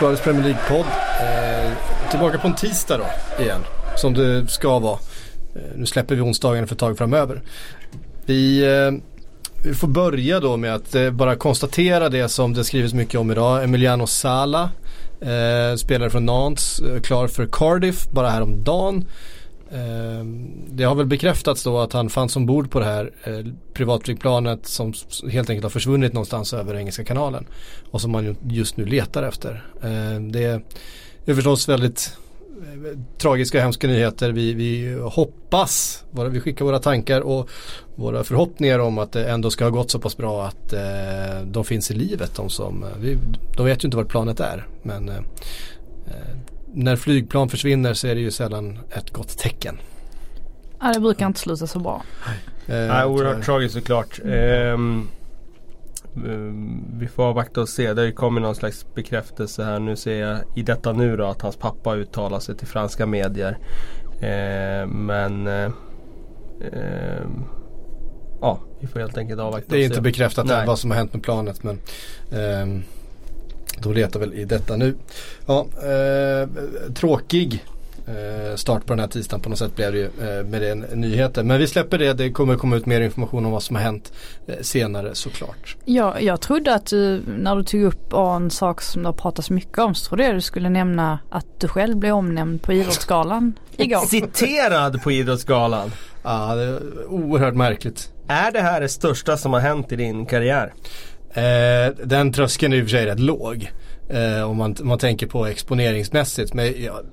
Sportbladets Premier League-podd. Eh, tillbaka på en tisdag då igen. Som det ska vara. Eh, nu släpper vi onsdagen för ett tag framöver. Vi, eh, vi får börja då med att eh, bara konstatera det som det skrivits mycket om idag. Emiliano Sala, eh, spelare från Nantes, eh, klar för Cardiff bara häromdagen. Ehm, det har väl bekräftats då att han fanns ombord på det här eh, privatflygplanet som helt enkelt har försvunnit någonstans över Engelska kanalen. Och som man just nu letar efter. Ehm, det är förstås väldigt eh, tragiska och hemska nyheter. Vi, vi hoppas, vi skickar våra tankar och våra förhoppningar om att det ändå ska ha gått så pass bra att eh, de finns i livet. De, som, vi, de vet ju inte vart planet är. Men när flygplan försvinner så är det ju sällan ett gott tecken. Ja det brukar inte sluta så bra. Nej, eh, oerhört tragiskt såklart. Mm. Um, vi får avvakta och se. Det kommer någon slags bekräftelse här. Nu ser jag i detta nu då att hans pappa uttalar sig till franska medier. Uh, men uh, uh, Ja, vi får helt enkelt avvakta Det är inte bekräftat Nej. vad som har hänt med planet men de letar väl i detta nu. Ja, eh, tråkig eh, start på den här tisdagen på något sätt blev det ju eh, med den nyheten. Men vi släpper det, det kommer komma ut mer information om vad som har hänt eh, senare såklart. Ja, jag trodde att du, när du tog upp en sak som det har pratats mycket om så trodde jag du skulle nämna att du själv blev omnämnd på Idrottsgalan igår. Citerad på Idrottsgalan? Ja, det är oerhört märkligt. Är det här det största som har hänt i din karriär? Eh, den tröskeln är i och för sig rätt låg. Eh, om, man, om man tänker på exponeringsmässigt. Men jag,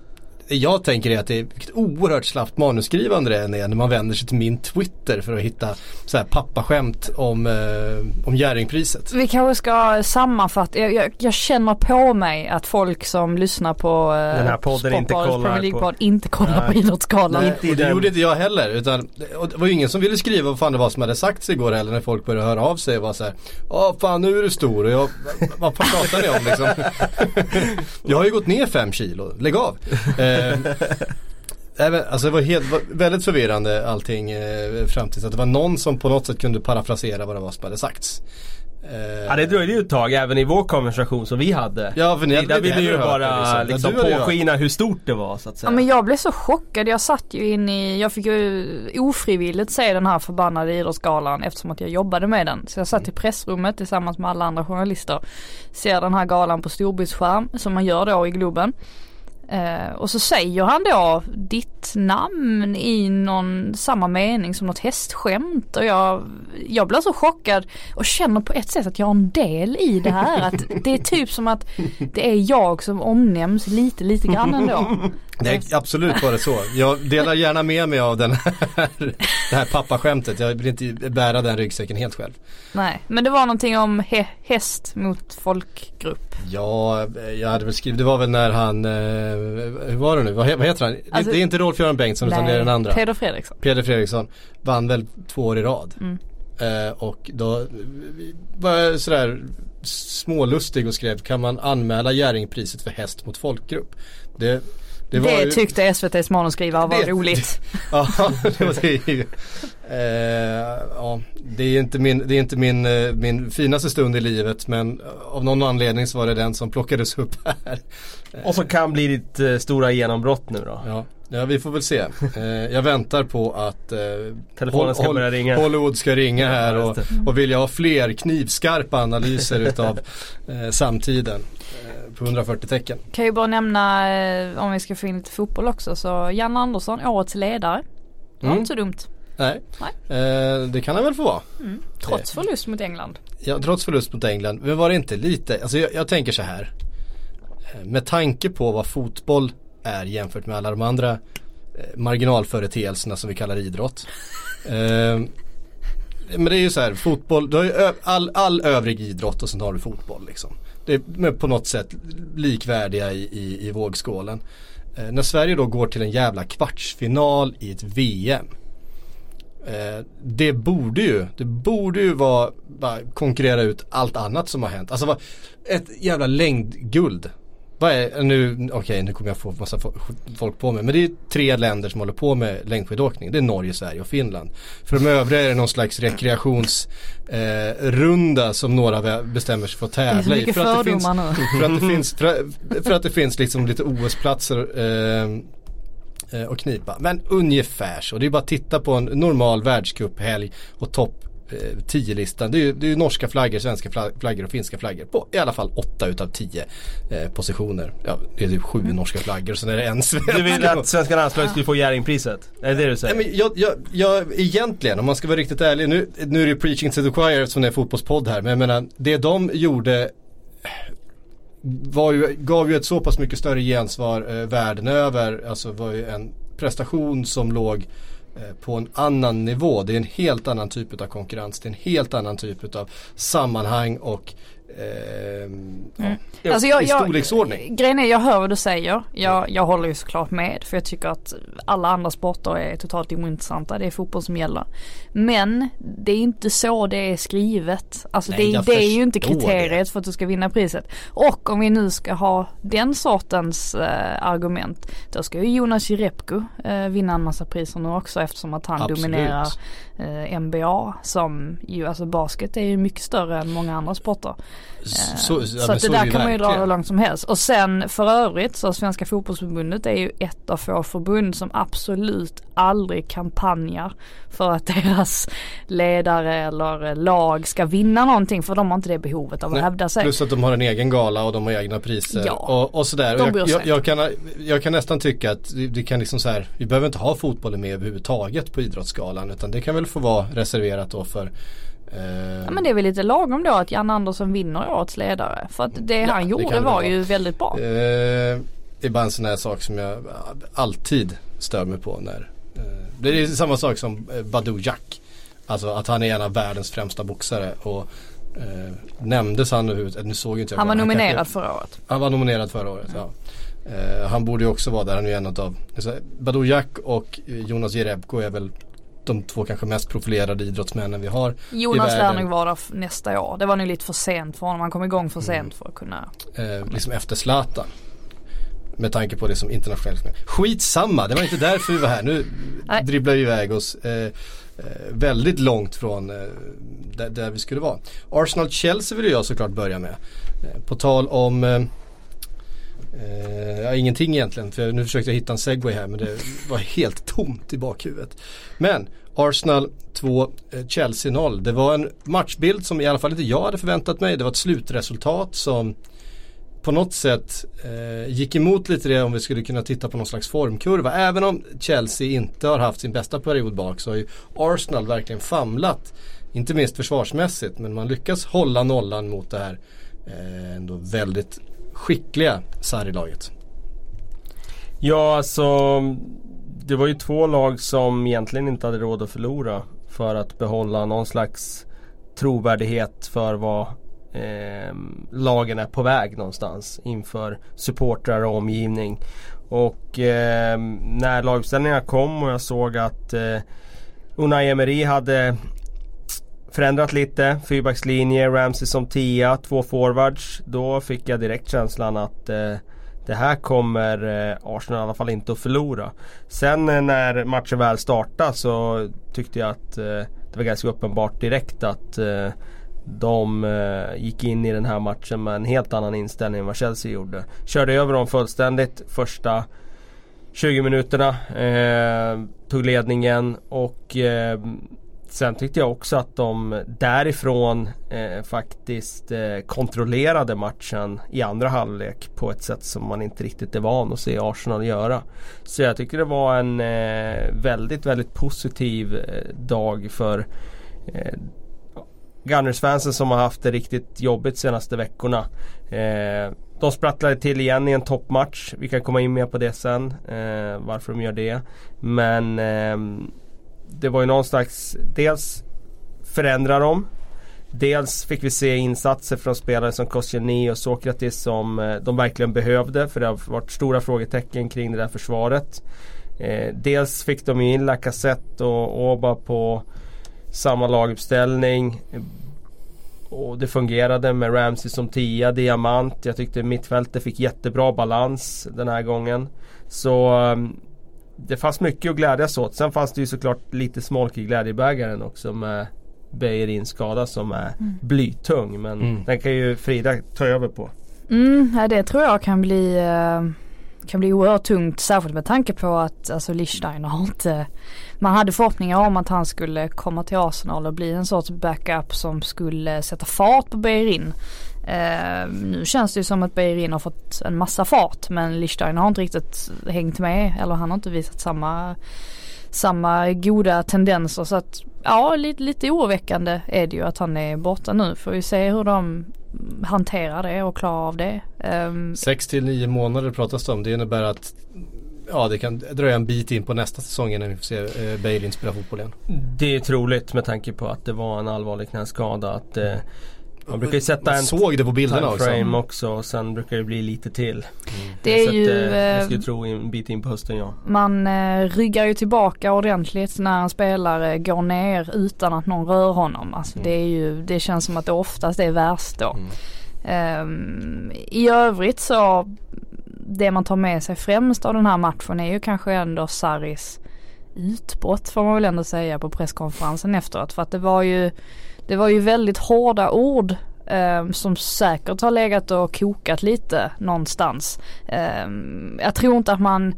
jag tänker är att det är vilket oerhört slappt manusskrivande det är när man vänder sig till min Twitter för att hitta så här pappaskämt om, eh, om Jerringpriset. Vi kanske ska sammanfatta, jag, jag, jag, känner på mig att folk som lyssnar på eh, den här podden inte kollar på, inte kollar Nej. på Idrottsgalan. Nej, det gjorde inte jag heller. Utan, det var ju ingen som ville skriva vad fan det var som hade sagts igår heller när folk började höra av sig och var så här, Ja fan nu är du stor och jag, vad pratar ni om liksom? jag har ju gått ner fem kilo, lägg av. Eh, Även, alltså det var, helt, var väldigt förvirrande allting eh, fram tills att det var någon som på något sätt kunde parafrasera vad det var som hade sagts. Eh, ja det dröjde ju ett tag även i vår konversation som vi hade. Ja för ni hade Där ville ju bara liksom, liksom påskina hur stort det var så att säga. Ja men jag blev så chockad. Jag satt ju in i, jag fick ju ofrivilligt se den här förbannade idrottsgalan eftersom att jag jobbade med den. Så jag satt i pressrummet tillsammans med alla andra journalister. Ser den här galan på storbildsskärm som man gör då i Globen. Uh, och så säger han då ditt namn i någon samma mening som något hästskämt och jag, jag blir så chockad och känner på ett sätt att jag har en del i det här. Att det är typ som att det är jag som omnämns lite, lite grann ändå. Det är absolut bara så. Jag delar gärna med mig av den här, det här pappaskämtet. Jag vill inte bära den ryggsäcken helt själv. Nej, men det var någonting om häst mot folkgrupp. Ja, jag hade väl skrivit, det var väl när han, eh, hur var det nu, vad, heter han? Alltså, det är inte Rolf-Göran Bengtsson utan det är den andra. Peder Fredriksson. Peder Fredriksson vann väl två år i rad. Mm. Eh, och då var jag sådär smålustig och skrev kan man anmäla Jerringpriset för häst mot folkgrupp. Det det, det ju... tyckte SVTs manuskrivare var det, roligt. ja, det är ju, eh, ja, det är inte, min, det är inte min, eh, min finaste stund i livet men av någon anledning så var det den som plockades upp här. Och som kan bli ditt eh, stora genombrott nu då. Ja. Ja vi får väl se. Eh, jag väntar på att eh, Telefonen ska börja ringa. Hollywood ska ringa här och, och vill jag ha fler knivskarpa analyser utav eh, samtiden på 140 tecken. Kan ju bara nämna eh, om vi ska få in lite fotboll också så Jan Andersson, årets ledare. Det var mm. inte så dumt. Nej, Nej. Eh, det kan han väl få vara. Mm. Trots förlust mot England. Ja, trots förlust mot England. Men var det inte lite, alltså jag, jag tänker så här. Eh, med tanke på vad fotboll är jämfört med alla de andra eh, marginalföreteelserna som vi kallar idrott. eh, men det är ju så här, fotboll, du har ju all, all övrig idrott och sen har du fotboll liksom. Det är på något sätt likvärdiga i, i, i vågskålen. Eh, när Sverige då går till en jävla kvartsfinal i ett VM. Eh, det borde ju, det borde ju vara, bara konkurrera ut allt annat som har hänt. Alltså ett jävla längdguld vad är, nu, okej okay, nu kommer jag få massa folk på mig. Men det är tre länder som håller på med längdskidåkning. Det är Norge, Sverige och Finland. För de övriga är det någon slags rekreationsrunda eh, som några bestämmer sig för att tävla i. För att, det finns, för att det finns, för, för att det finns liksom lite OS-platser eh, eh, och knipa. Men ungefär så. Det är bara att titta på en normal världscuphelg och topp 10-listan. Det är ju det är norska flaggor, svenska flaggor och finska flaggor på i alla fall 8 utav 10 eh, positioner. Ja, det är typ 7 mm. norska flaggor och sen är det en svensk. Du vill att svenska landslaget skulle få Jerringpriset? Är det det du säger? Nej, men jag, jag, jag, egentligen, om man ska vara riktigt ärlig, nu, nu är det preaching to the choir som det är fotbollspodd här, men jag menar det de gjorde var ju, gav ju ett så pass mycket större gensvar eh, världen över. Alltså var ju en prestation som låg Eh, Eh, på en annan nivå. Det är en helt annan typ av konkurrens. Det är en helt annan typ av sammanhang och mm. ja, alltså jag, i storleksordning. Jag, grejen är, jag hör vad du säger. Jag, jag håller ju såklart med. För jag tycker att alla andra sporter är totalt ointressanta. Det är fotboll som gäller. Men det är inte så det är skrivet. Alltså Nej, det, det är ju inte kriteriet det. för att du ska vinna priset. Och om vi nu ska ha den sortens eh, argument. Då ska ju Jonas Jerebko eh, vinna en massa priser nu också eftersom att han Absolut. dominerar eh, NBA. Som ju, alltså basket är ju mycket större än många andra sporter. Så, ja, så att det där kan man ju dra hur långt som helst. Och sen för övrigt så Svenska fotbollsförbundet är ju ett av få förbund som absolut aldrig kampanjar för att deras ledare eller lag ska vinna någonting för de har inte det behovet av att Nej, hävda sig. Plus att de har en egen gala och de har egna priser ja, och, och sådär. Jag, jag, jag, kan, jag kan nästan tycka att det kan liksom så här, vi behöver inte ha fotbollen med överhuvudtaget på Idrottsgalan utan det kan väl få vara reserverat då för Eh, ja men det är väl lite lagom då att Jan Andersson vinner årets ledare. För att det ja, han gjorde det var ju väldigt bra. Eh, det är bara en sån här sak som jag alltid stör mig på när eh, Det är samma sak som Badou Jack. Alltså att han är en av världens främsta boxare och eh, nämndes han överhuvudtaget, nu såg inte jag Han var nominerad kanske, förra året. Han var nominerad förra året, ja. Eh, han borde ju också vara där, han är ju en av alltså, Badou Jack och Jonas Jerebko är väl de två kanske mest profilerade idrottsmännen vi har Jonas lär nog vara nästa år. Det var nog lite för sent för honom. Han kom igång för sent mm. för att kunna. Eh, liksom efter Zlatan. Med tanke på det som internationellt. Skitsamma, det var inte därför vi var här. Nu dribblar vi iväg oss eh, eh, väldigt långt från eh, där, där, vi skulle vara. Arsenal-Chelsea vill jag såklart börja med. Eh, på tal om eh, ja, ingenting egentligen för nu försökte jag hitta en segway här men det var helt tomt i bakhuvudet. Men Arsenal 2, eh, Chelsea 0. Det var en matchbild som i alla fall inte jag hade förväntat mig. Det var ett slutresultat som på något sätt eh, gick emot lite det om vi skulle kunna titta på någon slags formkurva. Även om Chelsea inte har haft sin bästa period bak så har ju Arsenal verkligen famlat. Inte minst försvarsmässigt men man lyckas hålla nollan mot det här eh, ändå väldigt skickliga Sarri-laget? Ja, alltså det var ju två lag som egentligen inte hade råd att förlora för att behålla någon slags trovärdighet för vad eh, lagen är på väg någonstans inför supportrar och omgivning. Och eh, när laguppställningarna kom och jag såg att eh, Unai Emery hade förändrat lite. Fyrbackslinje, Ramsey som tia, två forwards. Då fick jag direkt känslan att eh, det här kommer eh, Arsenal i alla fall inte att förlora. Sen eh, när matchen väl startade så tyckte jag att eh, det var ganska uppenbart direkt att eh, de eh, gick in i den här matchen med en helt annan inställning än vad Chelsea gjorde. Körde över dem fullständigt första 20 minuterna. Eh, tog ledningen och eh, Sen tyckte jag också att de därifrån eh, faktiskt eh, kontrollerade matchen i andra halvlek på ett sätt som man inte riktigt är van att se Arsenal göra. Så jag tycker det var en eh, väldigt, väldigt positiv eh, dag för eh, Gunners-fansen som har haft det riktigt jobbigt senaste veckorna. Eh, de sprattlade till igen i en toppmatch. Vi kan komma in mer på det sen. Eh, varför de gör det. Men eh, det var ju någon slags, dels förändra dem. Dels fick vi se insatser från spelare som Koscielny och Sokratis som eh, de verkligen behövde för det har varit stora frågetecken kring det där försvaret. Eh, dels fick de in Lacazette och Oba på samma laguppställning. och det fungerade med Ramsey som tia, diamant. Jag tyckte mittfältet fick jättebra balans den här gången. Så ehm, det fanns mycket att glädjas åt. Sen fanns det ju såklart lite smolk i glädjebägaren också med Beijerin skada som är mm. blytung. Men mm. den kan ju Frida ta över på. Mm, det tror jag kan bli uh kan bli oerhört tungt särskilt med tanke på att alltså Lichsteiner har inte Man hade förhoppningar om att han skulle komma till Arsenal och bli en sorts backup som skulle sätta fart på Beirin. Uh, nu känns det ju som att Beirin har fått en massa fart men Lichsteiner har inte riktigt hängt med eller han har inte visat samma samma goda tendenser så att ja lite, lite oroväckande är det ju att han är borta nu. Får vi se hur de hantera det och klara av det. Um, Sex till nio månader pratas det om. Det innebär att ja, det kan dröja en bit in på nästa säsong innan vi får se eh, Bailin spela fotboll igen. Det är troligt med tanke på att det var en allvarlig knäskada. Att, eh, man brukar ju sätta man en såg det på bilderna också. frame också och sen brukar det bli lite till. Mm. Det är så ju, att, eh, jag skulle tro en bit in på hösten ja. Man eh, ryggar ju tillbaka ordentligt när en spelare går ner utan att någon rör honom. Alltså mm. det, är ju, det känns som att det oftast är värst då. Mm. Um, I övrigt så det man tar med sig främst av den här matchen är ju kanske ändå Saris utbrott får man väl ändå säga på presskonferensen efteråt. För att det var ju det var ju väldigt hårda ord eh, som säkert har legat och kokat lite någonstans. Eh, jag tror inte att man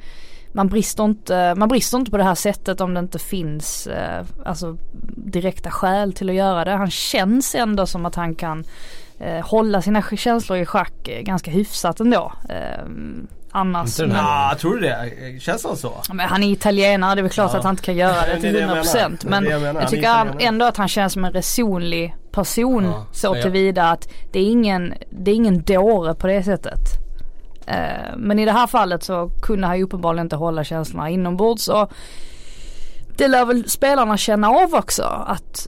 man brister, inte, man brister inte på det här sättet om det inte finns eh, alltså, direkta skäl till att göra det. Han känns ändå som att han kan eh, hålla sina känslor i schack ganska hyfsat ändå. Eh, annars. Men, nah, tror du det? Känns han så? Men han är italienare, det är väl klart ja. att han inte kan göra det till 100% Men jag, jag, tycker ändå att han känns som en resonlig person ja. så tillvida att det är ingen, det är ingen dåre på det sättet. Uh, men i det här fallet så kunde han ju uppenbarligen inte hålla känslorna inombords och det lär väl spelarna känna av också att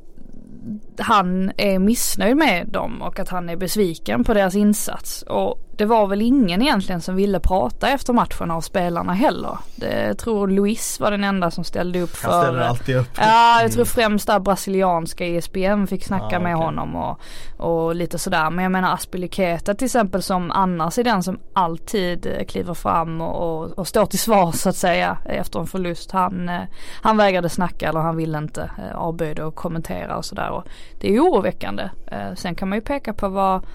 han är missnöjd med dem och att han är besviken på deras insats. Och det var väl ingen egentligen som ville prata efter matchen av spelarna heller. Det, jag tror Luis var den enda som ställde upp för... Han ställer alltid upp. Ja, jag tror främst där brasilianska ESPN fick snacka ah, med okay. honom och, och lite sådär. Men jag menar Aspiliketa till exempel som annars är den som alltid kliver fram och, och, och står till svar så att säga efter en förlust. Han, eh, han vägrade snacka eller han ville inte eh, avböjde och kommentera och sådär. Det är ju oroväckande. Eh, sen kan man ju peka på vad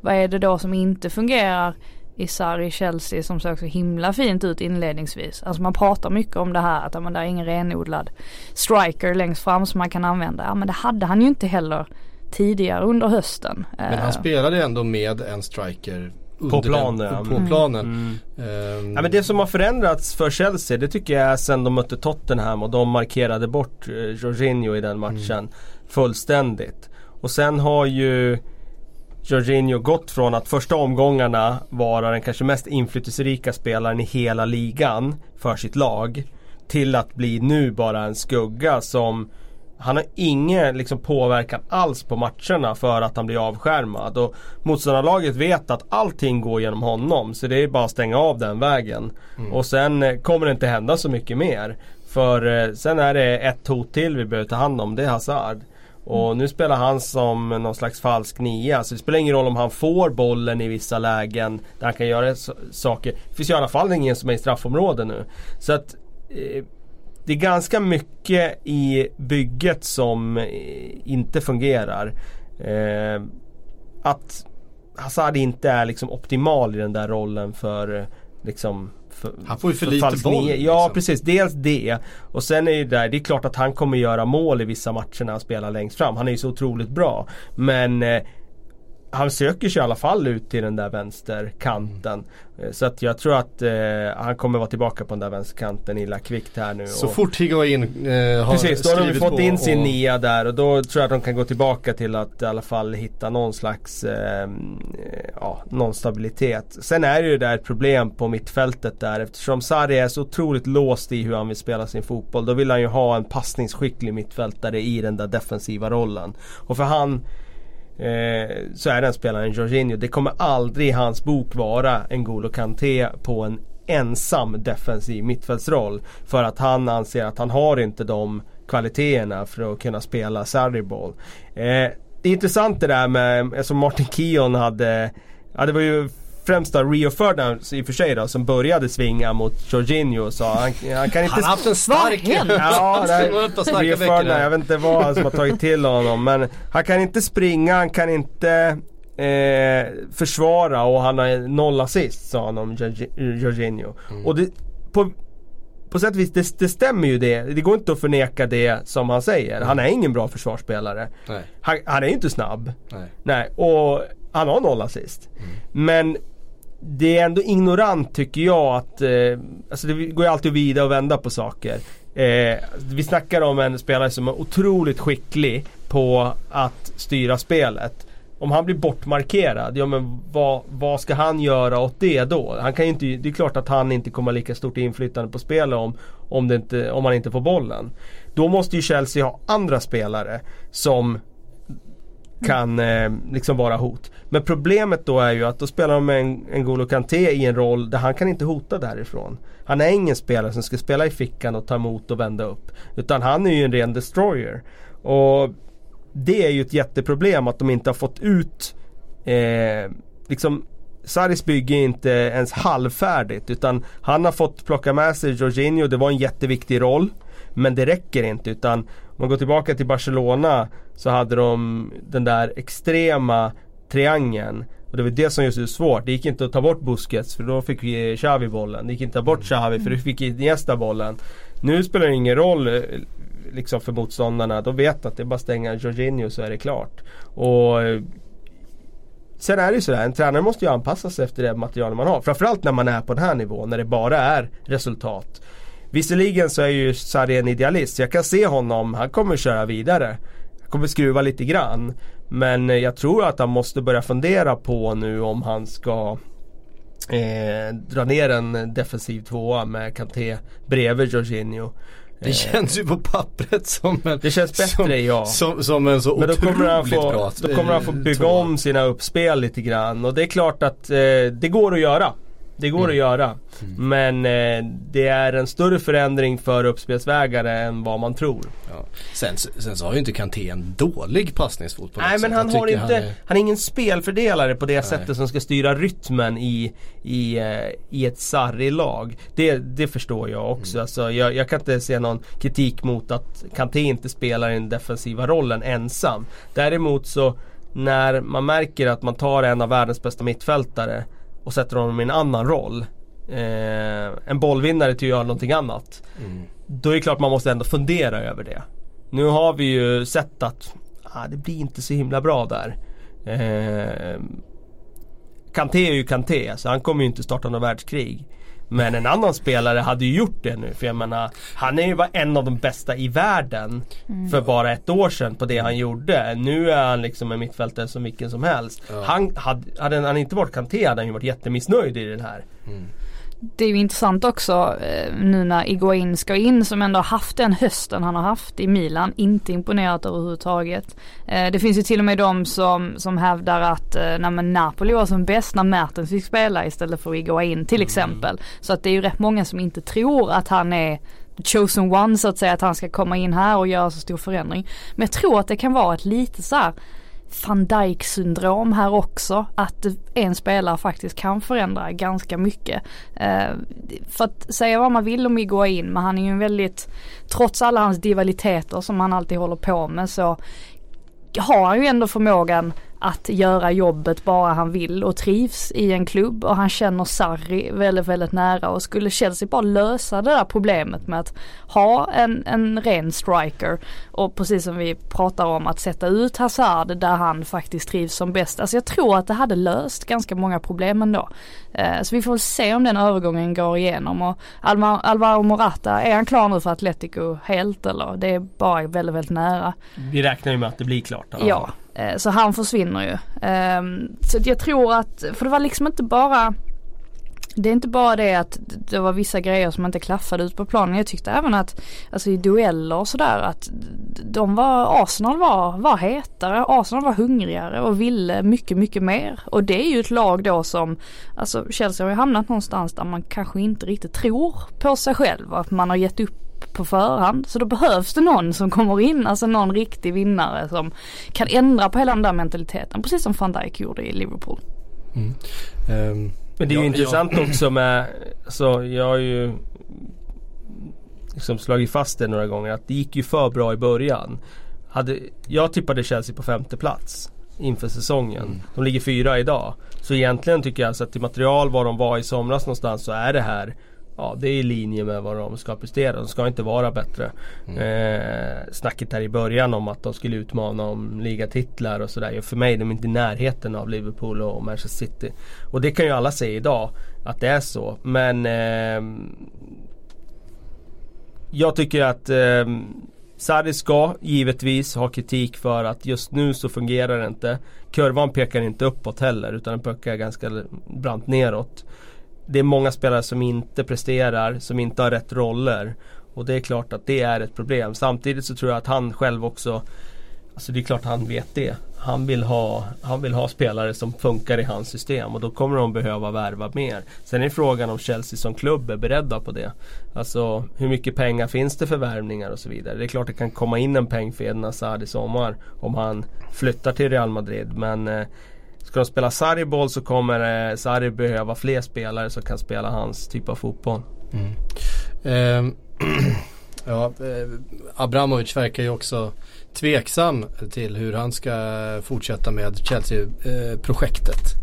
vad är det då som inte fungerar i Sarri Chelsea som såg så himla fint ut inledningsvis. Alltså man pratar mycket om det här att det är ingen renodlad striker längst fram som man kan använda. Ja men det hade han ju inte heller tidigare under hösten. Men han eh. spelade ändå med en striker på planen. Den, på, planen. Mm. Um. Ja, men det som har förändrats för Chelsea det tycker jag är sen de mötte Tottenham och de markerade bort eh, Jorginho i den matchen mm. Fullständigt. Och sen har ju Jorginho gått från att första omgångarna vara den kanske mest inflytelserika spelaren i hela ligan för sitt lag. Till att bli nu bara en skugga som han har ingen liksom, påverkan alls på matcherna för att han blir avskärmad. Och motståndarlaget vet att allting går genom honom. Så det är bara att stänga av den vägen. Mm. Och sen eh, kommer det inte hända så mycket mer. För eh, sen är det ett hot till vi behöver ta hand om. Det är Hazard. Och nu spelar han som någon slags falsk nia. Så det spelar ingen roll om han får bollen i vissa lägen där han kan göra saker. Det finns ju i alla fall ingen som är i straffområden nu. Så att eh, det är ganska mycket i bygget som eh, inte fungerar. Eh, att Hazard inte är liksom optimal i den där rollen för eh, liksom för, han får ju för, för lite boll. Liksom. Ja precis, dels det. Och sen är det där, det är klart att han kommer göra mål i vissa matcher när han spelar längst fram. Han är ju så otroligt bra. Men eh, han söker sig i alla fall ut till den där vänsterkanten. Eh, så att jag tror att eh, han kommer vara tillbaka på den där vänsterkanten illa kvickt här nu. Så och, fort Higuain eh, har Precis, då har de fått in sin och... nia där och då tror jag att de kan gå tillbaka till att i alla fall hitta någon slags eh, ja, någon stabilitet. Sen är det ju där ett problem på mittfältet där eftersom Sarri är så otroligt låst i hur han vill spela sin fotboll. Då vill han ju ha en passningsskicklig mittfältare i den där defensiva rollen. Och för han Eh, så är den spelaren Jorginho. Det kommer aldrig i hans bok vara en Golo Kanté på en ensam defensiv mittfältsroll. För att han anser att han har inte de kvaliteterna för att kunna spela Sarri-boll. Eh, det är intressant det där med, alltså Martin Keon hade, ja det var ju främst då Rio Ferdinand i och för sig då som började svinga mot Jorginho sa han, han kan inte... Han har haft en stark... ja, nej, Rio Ferdinand, jag vet inte vad som har tagit till honom men han kan inte springa, han kan inte eh, försvara och han har noll assist sa han om Jorginho. Mm. Och det, på, på sätt och vis, det, det, stämmer ju det. Det går inte att förneka det som han säger. Han är ingen bra försvarsspelare. Han, han, är inte snabb. Nej. Nej. Och han har noll assist. Mm. Men det är ändå ignorant tycker jag att, eh, alltså det går ju alltid att vida och vända på saker. Eh, vi snackar om en spelare som är otroligt skicklig på att styra spelet. Om han blir bortmarkerad, ja men vad, vad ska han göra åt det då? Han kan inte, det är klart att han inte kommer ha lika stort inflytande på spelet om, om, det inte, om han inte får bollen. Då måste ju Chelsea ha andra spelare som kan eh, liksom vara hot. Men problemet då är ju att då spelar de med en, en Golo Kanté i en roll där han kan inte hota därifrån. Han är ingen spelare som ska spela i fickan och ta emot och vända upp. Utan han är ju en ren destroyer. Och det är ju ett jätteproblem att de inte har fått ut eh, liksom Saris bygge är inte ens halvfärdigt utan han har fått plocka med sig Jorginho, det var en jätteviktig roll. Men det räcker inte utan om man går tillbaka till Barcelona så hade de den där extrema triangeln. Och det var det som just är svårt. Det gick inte att ta bort Busquets för då fick vi Xavi bollen. Det gick inte att ta bort Xavi för då fick Iniesta bollen. Nu spelar det ingen roll eh, liksom för motståndarna. De vet att det är bara att stänga Jorginho så är det klart. Och eh, Sen är det ju sådär, en tränare måste ju anpassa sig efter det material man har. Framförallt när man är på den här nivån, när det bara är resultat. Visserligen så är ju Sarri en idealist, jag kan se honom, han kommer köra vidare. Han kommer skruva lite grann. Men eh, jag tror att han måste börja fundera på nu om han ska eh, dra ner en defensiv tvåa med Kanté bredvid Jorginho. Det eh, känns ju på pappret som en Det känns bättre som, ja som, som en så Men då kommer han få, bra Då kommer han få bygga om sina uppspel lite grann och det är klart att eh, det går att göra det går mm. att göra. Mm. Men eh, det är en större förändring för uppspelsvägare än vad man tror. Ja. Sen, sen så har ju inte Kanté en dålig passningsfot på Nej men han har inte, han är... han är... ingen spelfördelare på det Nej. sättet som ska styra rytmen i, i, eh, i ett sarri-lag. Det, det förstår jag också. Mm. Alltså, jag, jag kan inte se någon kritik mot att Kanté inte spelar den defensiva rollen ensam. Däremot så när man märker att man tar en av världens bästa mittfältare och sätter honom i en annan roll. Eh, en bollvinnare till att göra någonting annat. Mm. Då är det klart man måste ändå fundera över det. Nu har vi ju sett att ah, det blir inte så himla bra där. Eh, Kanté är ju Kanté, så han kommer ju inte starta något världskrig. Men en annan spelare hade ju gjort det nu för jag menar Han är ju var en av de bästa i världen mm. För bara ett år sedan på det han gjorde Nu är han liksom en mittfältare som vilken som helst ja. Han hade, hade han inte varit Kanté hade han ju varit jättemissnöjd i den här mm det är ju intressant också eh, nu när Iguain ska in som ändå haft den hösten han har haft i Milan. Inte imponerat överhuvudtaget. Eh, det finns ju till och med de som, som hävdar att eh, när Napoli var som bäst när Mertens fick spela istället för Iguain till mm. exempel. Så att det är ju rätt många som inte tror att han är chosen one så att säga att han ska komma in här och göra så stor förändring. Men jag tror att det kan vara ett lite så här van Dijk syndrom här också. Att en spelare faktiskt kan förändra ganska mycket. Eh, för att säga vad man vill om Iguain men han är ju en väldigt, trots alla hans divaliteter som han alltid håller på med så har han ju ändå förmågan att göra jobbet bara han vill och trivs i en klubb och han känner Sarri väldigt, väldigt nära och skulle Chelsea bara lösa det där problemet med att ha en, en ren striker och precis som vi pratar om att sätta ut Hazard där han faktiskt trivs som bäst. Alltså jag tror att det hade löst ganska många problem ändå. Eh, så vi får väl se om den övergången går igenom och Alvar, Alvaro Morata, är han klar nu för Atletico helt eller? Det är bara väldigt, väldigt nära. Vi räknar ju med att det blir klart. Ja, Eh, Eh, så han försvinner ju. Ehm, så jag tror att, för det var liksom inte bara det är inte bara det att det var vissa grejer som inte klaffade ut på planen. Jag tyckte även att, alltså i dueller och sådär att de var, Arsenal var, var hetare, Arsenal var hungrigare och ville mycket, mycket mer. Och det är ju ett lag då som, alltså Chelsea har ju hamnat någonstans där man kanske inte riktigt tror på sig själv. Att man har gett upp upp på förhand. Så då behövs det någon som kommer in, alltså någon riktig vinnare som kan ändra på hela den där mentaliteten. Precis som van Dijk gjorde i Liverpool. Mm. Um, Men det är ju ja, intressant ja. också med, alltså jag har ju liksom slagit fast det några gånger att det gick ju för bra i början. Hade, jag tippade Chelsea på femte plats inför säsongen. Mm. De ligger fyra idag. Så egentligen tycker jag alltså att till material var de var i somras någonstans så är det här Ja det är i linje med vad de ska prestera. De ska inte vara bättre. Mm. Eh, snacket här i början om att de skulle utmana om ligatitlar och sådär. För mig är de inte i närheten av Liverpool och Manchester City. Och det kan ju alla säga idag att det är så. Men eh, jag tycker att eh, Sarri ska givetvis ha kritik för att just nu så fungerar det inte. Kurvan pekar inte uppåt heller utan den pekar ganska brant neråt. Det är många spelare som inte presterar, som inte har rätt roller. Och det är klart att det är ett problem. Samtidigt så tror jag att han själv också Alltså det är klart han vet det. Han vill, ha, han vill ha spelare som funkar i hans system och då kommer de behöva värva mer. Sen är frågan om Chelsea som klubb är beredda på det. Alltså hur mycket pengar finns det för värvningar och så vidare. Det är klart det kan komma in en peng för Eden Hazard i sommar om han flyttar till Real Madrid. Men eh, ska de spela Sarri-boll så kommer eh, Sarri behöva fler spelare som kan spela hans typ av fotboll. Mm. Um, ja, eh, Abramovic verkar ju också tveksam till hur han ska fortsätta med Chelsea-projektet.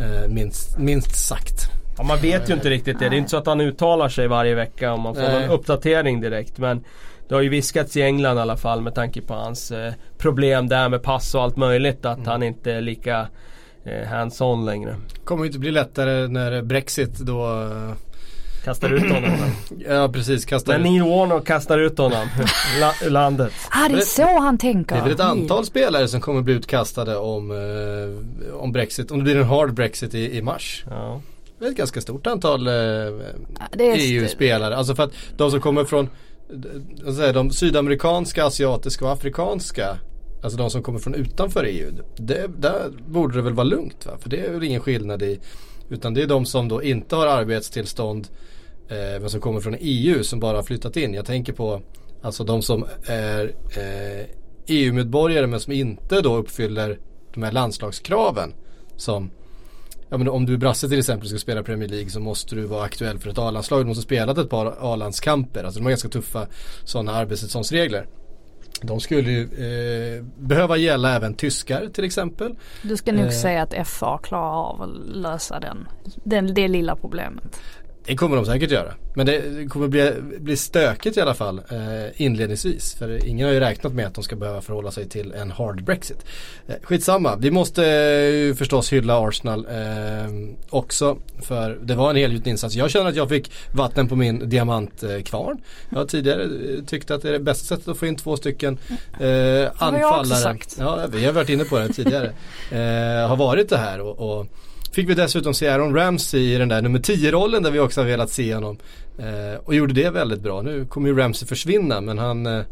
Eh, minst, minst sagt. Ja, man vet ju inte riktigt det. Det är inte så att han uttalar sig varje vecka om man får Nej. en uppdatering direkt. Men det har ju viskats i England i alla fall med tanke på hans eh, problem där med pass och allt möjligt. Att mm. han inte är lika eh, hands-on längre. Kommer inte bli lättare när Brexit då eh, Kastar ut honom. ja precis. Kastar Men Neil Warner kastar ut honom ur landet. Ah, det är så han tänker. Det är väl ett antal spelare som kommer bli utkastade om, eh, om Brexit. Om det blir en hard Brexit i, i mars. Ja. Det är ett ganska stort antal eh, EU-spelare. Alltså för att de som kommer från säga, de sydamerikanska, asiatiska och afrikanska Alltså de som kommer från utanför EU. Det, där borde det väl vara lugnt va? För det är väl ingen skillnad i Utan det är de som då inte har arbetstillstånd eh, men som kommer från EU som bara har flyttat in. Jag tänker på alltså de som är eh, EU-medborgare men som inte då uppfyller de här landslagskraven. Som Ja men om du är brasse till exempel och ska spela Premier League så måste du vara aktuell för ett A-landslag. Du måste ha spelat ett par A-landskamper. Alltså de har ganska tuffa sådana arbetstillståndsregler. De skulle ju eh, behöva gälla även tyskar till exempel. Du ska nog eh, säga att FA klarar av att lösa den, den, det lilla problemet. Det kommer de säkert göra. Men det kommer bli, bli stökigt i alla fall eh, inledningsvis. För ingen har ju räknat med att de ska behöva förhålla sig till en hard Brexit. Eh, skitsamma, vi måste eh, förstås hylla Arsenal eh, också. För det var en helgjuten insats. Jag känner att jag fick vatten på min diamantkvarn. Jag har tidigare eh, tyckt att det är det bästa sättet att få in två stycken eh, anfallare. Ja, vi har varit inne på det tidigare. Eh, har varit det här och, och Fick vi dessutom se Aaron Ramsey i den där nummer 10-rollen där vi också har velat se honom. Eh, och gjorde det väldigt bra. Nu kommer ju Ramsey försvinna men han eh,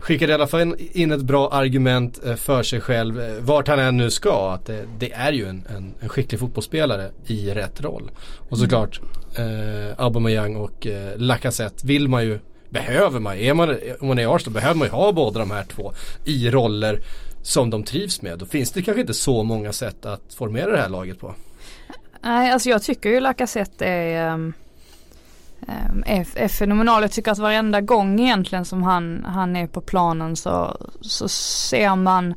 skickade i alla fall in ett bra argument eh, för sig själv eh, vart han än nu ska. Att det, det är ju en, en, en, skicklig fotbollsspelare i rätt roll. Och såklart eh, Aubameyang och eh, Lacazette vill man ju behöver man, är man, om man är Arsenal behöver man ju ha båda de här två i roller som de trivs med. Då finns det kanske inte så många sätt att formera det här laget på. Nej, alltså jag tycker ju Lacazette är, um, är, är fenomenal. Jag tycker att varenda gång egentligen som han, han är på planen så, så ser man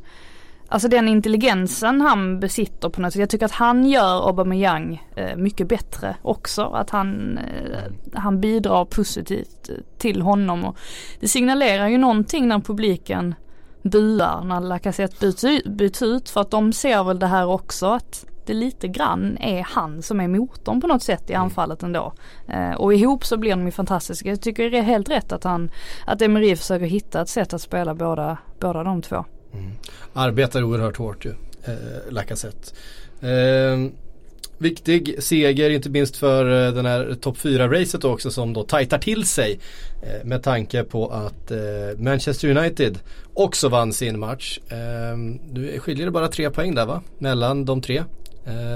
Alltså den intelligensen han besitter på något sätt. Jag tycker att han gör Aubameyang eh, mycket bättre också. Att han, eh, han bidrar positivt till honom. Och det signalerar ju någonting när publiken buar när Lacazette byts, byts ut för att de ser väl det här också att det lite grann är han som är motorn på något sätt i mm. anfallet ändå. Eh, och ihop så blir de ju fantastiska. Jag tycker det är helt rätt att han, att Emery försöker hitta ett sätt att spela båda, båda de två. Mm. Arbetar oerhört hårt ju, eh, Lacazette. Eh, viktig seger inte minst för eh, den här topp 4-racet också som då tajtar till sig eh, med tanke på att eh, Manchester United också vann sin match. Ehm, nu skiljer det bara tre poäng där va? Mellan de tre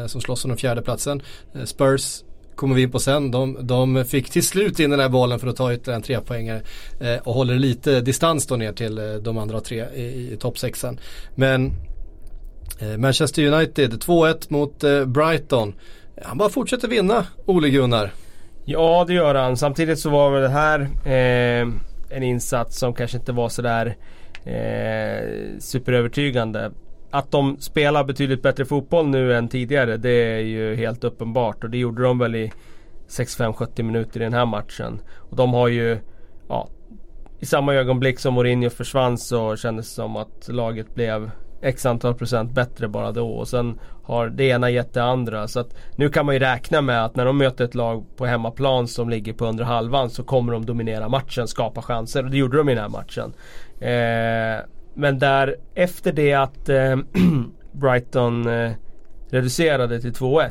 som slåss om den fjärde platsen. Spurs kommer vi in på sen. De, de fick till slut in den här bollen för att ta ytterligare en trepoängare eh, och håller lite distans då ner till de andra tre i, i toppsexan. Men Eh, Manchester United 2-1 mot eh, Brighton. Han bara fortsätter vinna, Ole Gunnar. Ja det gör han. Samtidigt så var väl det här eh, en insats som kanske inte var sådär eh, superövertygande. Att de spelar betydligt bättre fotboll nu än tidigare det är ju helt uppenbart och det gjorde de väl i 65-70 minuter i den här matchen. Och de har ju, ja, i samma ögonblick som Mourinho försvann så kändes det som att laget blev X antal procent bättre bara då och sen har det ena gett det andra. Så att nu kan man ju räkna med att när de möter ett lag på hemmaplan som ligger på under halvan så kommer de dominera matchen, skapa chanser och det gjorde de i den här matchen. Eh, men där efter det att eh, Brighton eh, reducerade till 2-1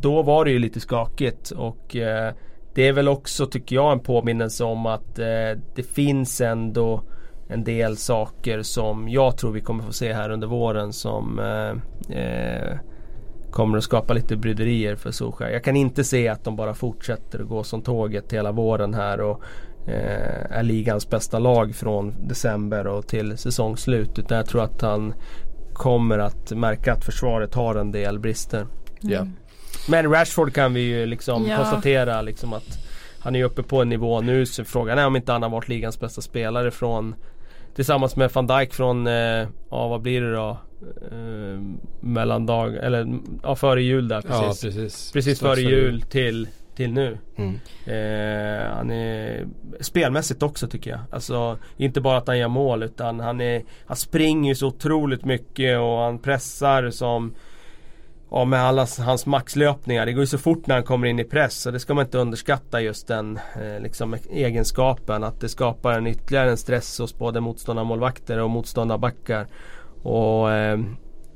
då var det ju lite skakigt och eh, det är väl också tycker jag en påminnelse om att eh, det finns ändå en del saker som jag tror vi kommer få se här under våren som eh, eh, kommer att skapa lite bryderier för Solskjaer. Jag kan inte se att de bara fortsätter att gå som tåget hela våren här och eh, är ligans bästa lag från december och till säsongsslut. Utan jag tror att han kommer att märka att försvaret har en del brister. Mm. Men Rashford kan vi ju liksom ja. konstatera liksom att han är uppe på en nivå nu så frågan är om inte han har varit ligans bästa spelare från Tillsammans med van Dijk från, eh, ja vad blir det då? Eh, mellandag, eller ja före jul där precis. Ja, precis. precis före jul till, till nu. Mm. Eh, han är spelmässigt också tycker jag. Alltså inte bara att han gör mål utan han, är, han springer så otroligt mycket och han pressar som ja, med alla hans maxlöpningar. Det går ju så fort när han kommer in i press och det ska man inte underskatta just den eh, liksom, egenskapen. Att det skapar en ytterligare en stress hos både motståndarmålvakter och motståndarbackar. Och eh,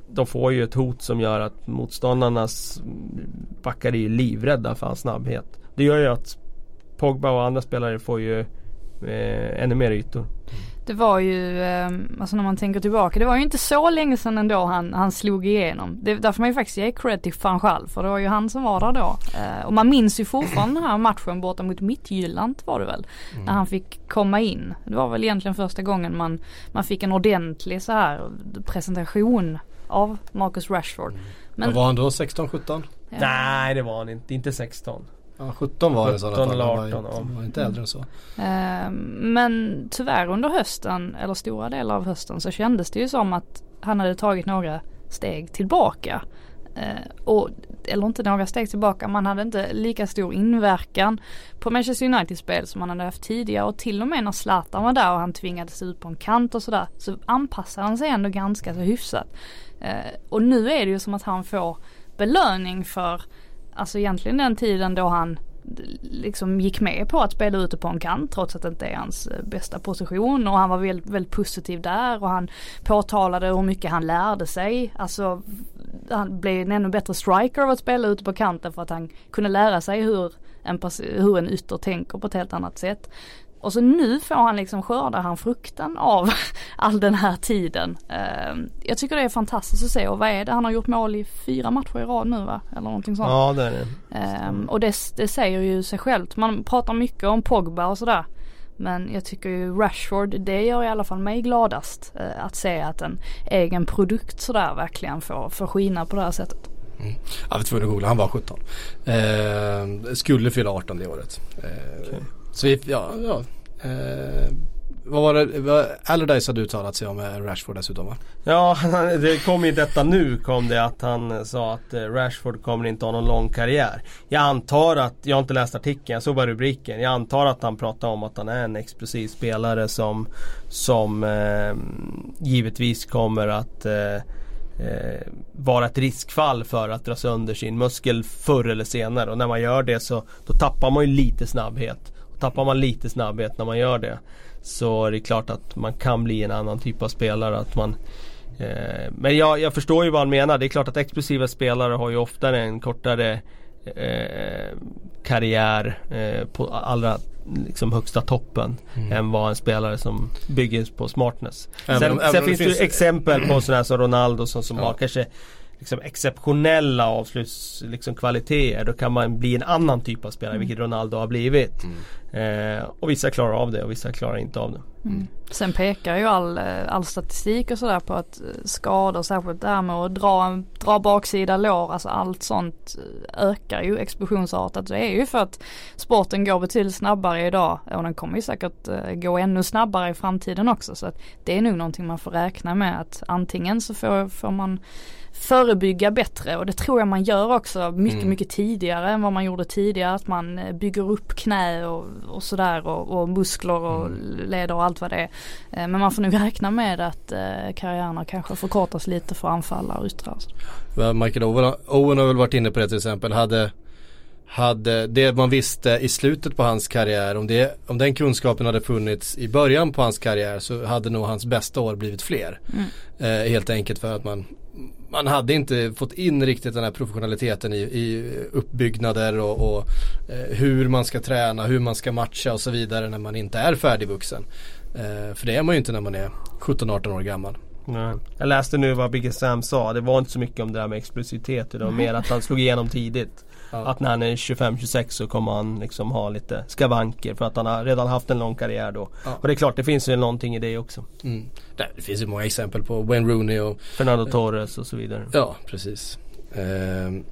de får ju ett hot som gör att motståndarnas backar är ju livrädda för hans snabbhet. Det gör ju att Pogba och andra spelare får ju eh, ännu mer ytor. Mm. Det var ju, eh, alltså när man tänker tillbaka, det var ju inte så länge sedan ändå han, han slog igenom. Det, där får man ju faktiskt ge cred till fan själv för det var ju han som var där då. Eh, och man minns ju fortfarande den här matchen borta mot Midtjylland var det väl. Mm. När han fick komma in. Det var väl egentligen första gången man, man fick en ordentlig så här presentation av Marcus Rashford. Mm. Men, Vad var han då, 16-17? Ja. Nej det var han inte, inte 16. Ja 17 var det i sådana fall. eller 18 var, var inte äldre än så. Uh, men tyvärr under hösten, eller stora delar av hösten så kändes det ju som att han hade tagit några steg tillbaka. Uh, och, eller inte några steg tillbaka, man hade inte lika stor inverkan på Manchester United spel som man hade haft tidigare och till och med när Zlatan var där och han tvingades ut på en kant och sådär så anpassade han sig ändå ganska så hyfsat. Uh, och nu är det ju som att han får belöning för alltså egentligen den tiden då han liksom gick med på att spela ute på en kant trots att det inte är hans eh, bästa position och han var väldigt, väldigt positiv där och han påtalade hur mycket han lärde sig. Alltså han blev en ännu bättre striker av att spela ute på kanten för att han kunde lära sig hur en, hur en ytter tänker på ett helt annat sätt. Och så nu får han liksom skörda han frukten av all den här tiden. Uh, jag tycker det är fantastiskt att se och vad är det? Han har gjort mål i fyra matcher i rad nu va? Eller någonting sånt. Ja det är det. Uh, och det, det säger ju sig självt. Man pratar mycket om Pogba och sådär. Men jag tycker ju Rashford, det gör i alla fall mig gladast. Uh, att se att en egen produkt sådär verkligen får, får skina på det här sättet. Mm. Jag var tvungen att googla, han var 17. Eh, skulle fylla 18 det året. Eh, okay. Så vi, ja, ja Eh, vad var det, vad, Allardyce hade uttalat sig om eh, Rashford dessutom va? Ja, det kom i detta nu kom det att han eh, sa att eh, Rashford kommer inte ha någon lång karriär. Jag antar att, jag har inte läst artikeln, jag såg bara rubriken. Jag antar att han pratar om att han är en explosiv spelare som, som eh, givetvis kommer att eh, eh, vara ett riskfall för att dra sönder sin muskel förr eller senare. Och när man gör det så då tappar man ju lite snabbhet. Tappar man lite snabbhet när man gör det så är det klart att man kan bli en annan typ av spelare. Att man, eh, men jag, jag förstår ju vad han menar. Det är klart att explosiva spelare har ju oftare en kortare eh, karriär eh, på allra liksom högsta toppen mm. än vad en spelare som bygger på smartness. Även, sen, även sen finns det ju exempel på sådana som Ronaldo som, som ja. har kanske liksom exceptionella avslutskvaliteter liksom, kvaliteter, då kan man bli en annan typ av spelare, mm. vilket Ronaldo har blivit. Mm. Eh, och vissa klarar av det och vissa klarar inte av det. Mm. Sen pekar ju all, eh, all statistik och sådär på att eh, skador, särskilt det här med att dra, dra baksida lår, alltså allt sånt eh, ökar ju explosionsartat. Det är ju för att sporten går betydligt snabbare idag och den kommer ju säkert gå ännu snabbare i framtiden också. Så att det är nog någonting man får räkna med att antingen så får, får man förebygga bättre och det tror jag man gör också mycket, mm. mycket tidigare än vad man gjorde tidigare. Att man eh, bygger upp knä och, och sådär och, och, muskler och mm. leder och allt vad det är. Eh, men man får nog räkna med att eh, karriärerna kanske förkortas lite för anfallare och yttrar. Michael Owen, Owen har väl varit inne på det till exempel. Hade hade det man visste i slutet på hans karriär, om, det, om den kunskapen hade funnits i början på hans karriär så hade nog hans bästa år blivit fler. Mm. Eh, helt enkelt för att man man hade inte fått in riktigt den här professionaliteten i, i uppbyggnader och, och eh, hur man ska träna, hur man ska matcha och så vidare när man inte är färdigvuxen. Eh, för det är man ju inte när man är 17-18 år gammal. Nej. Jag läste nu vad Biggie Sam sa. Det var inte så mycket om det där med explosivitet. Det var mer att han slog igenom tidigt. Ja. Att när han är 25-26 så kommer han liksom ha lite skavanker för att han har redan haft en lång karriär då. Ja. Och det är klart det finns ju någonting i det också. Mm. Det finns ju många exempel på Wayne Rooney och Fernando Torres och så vidare. Ja precis. Uh,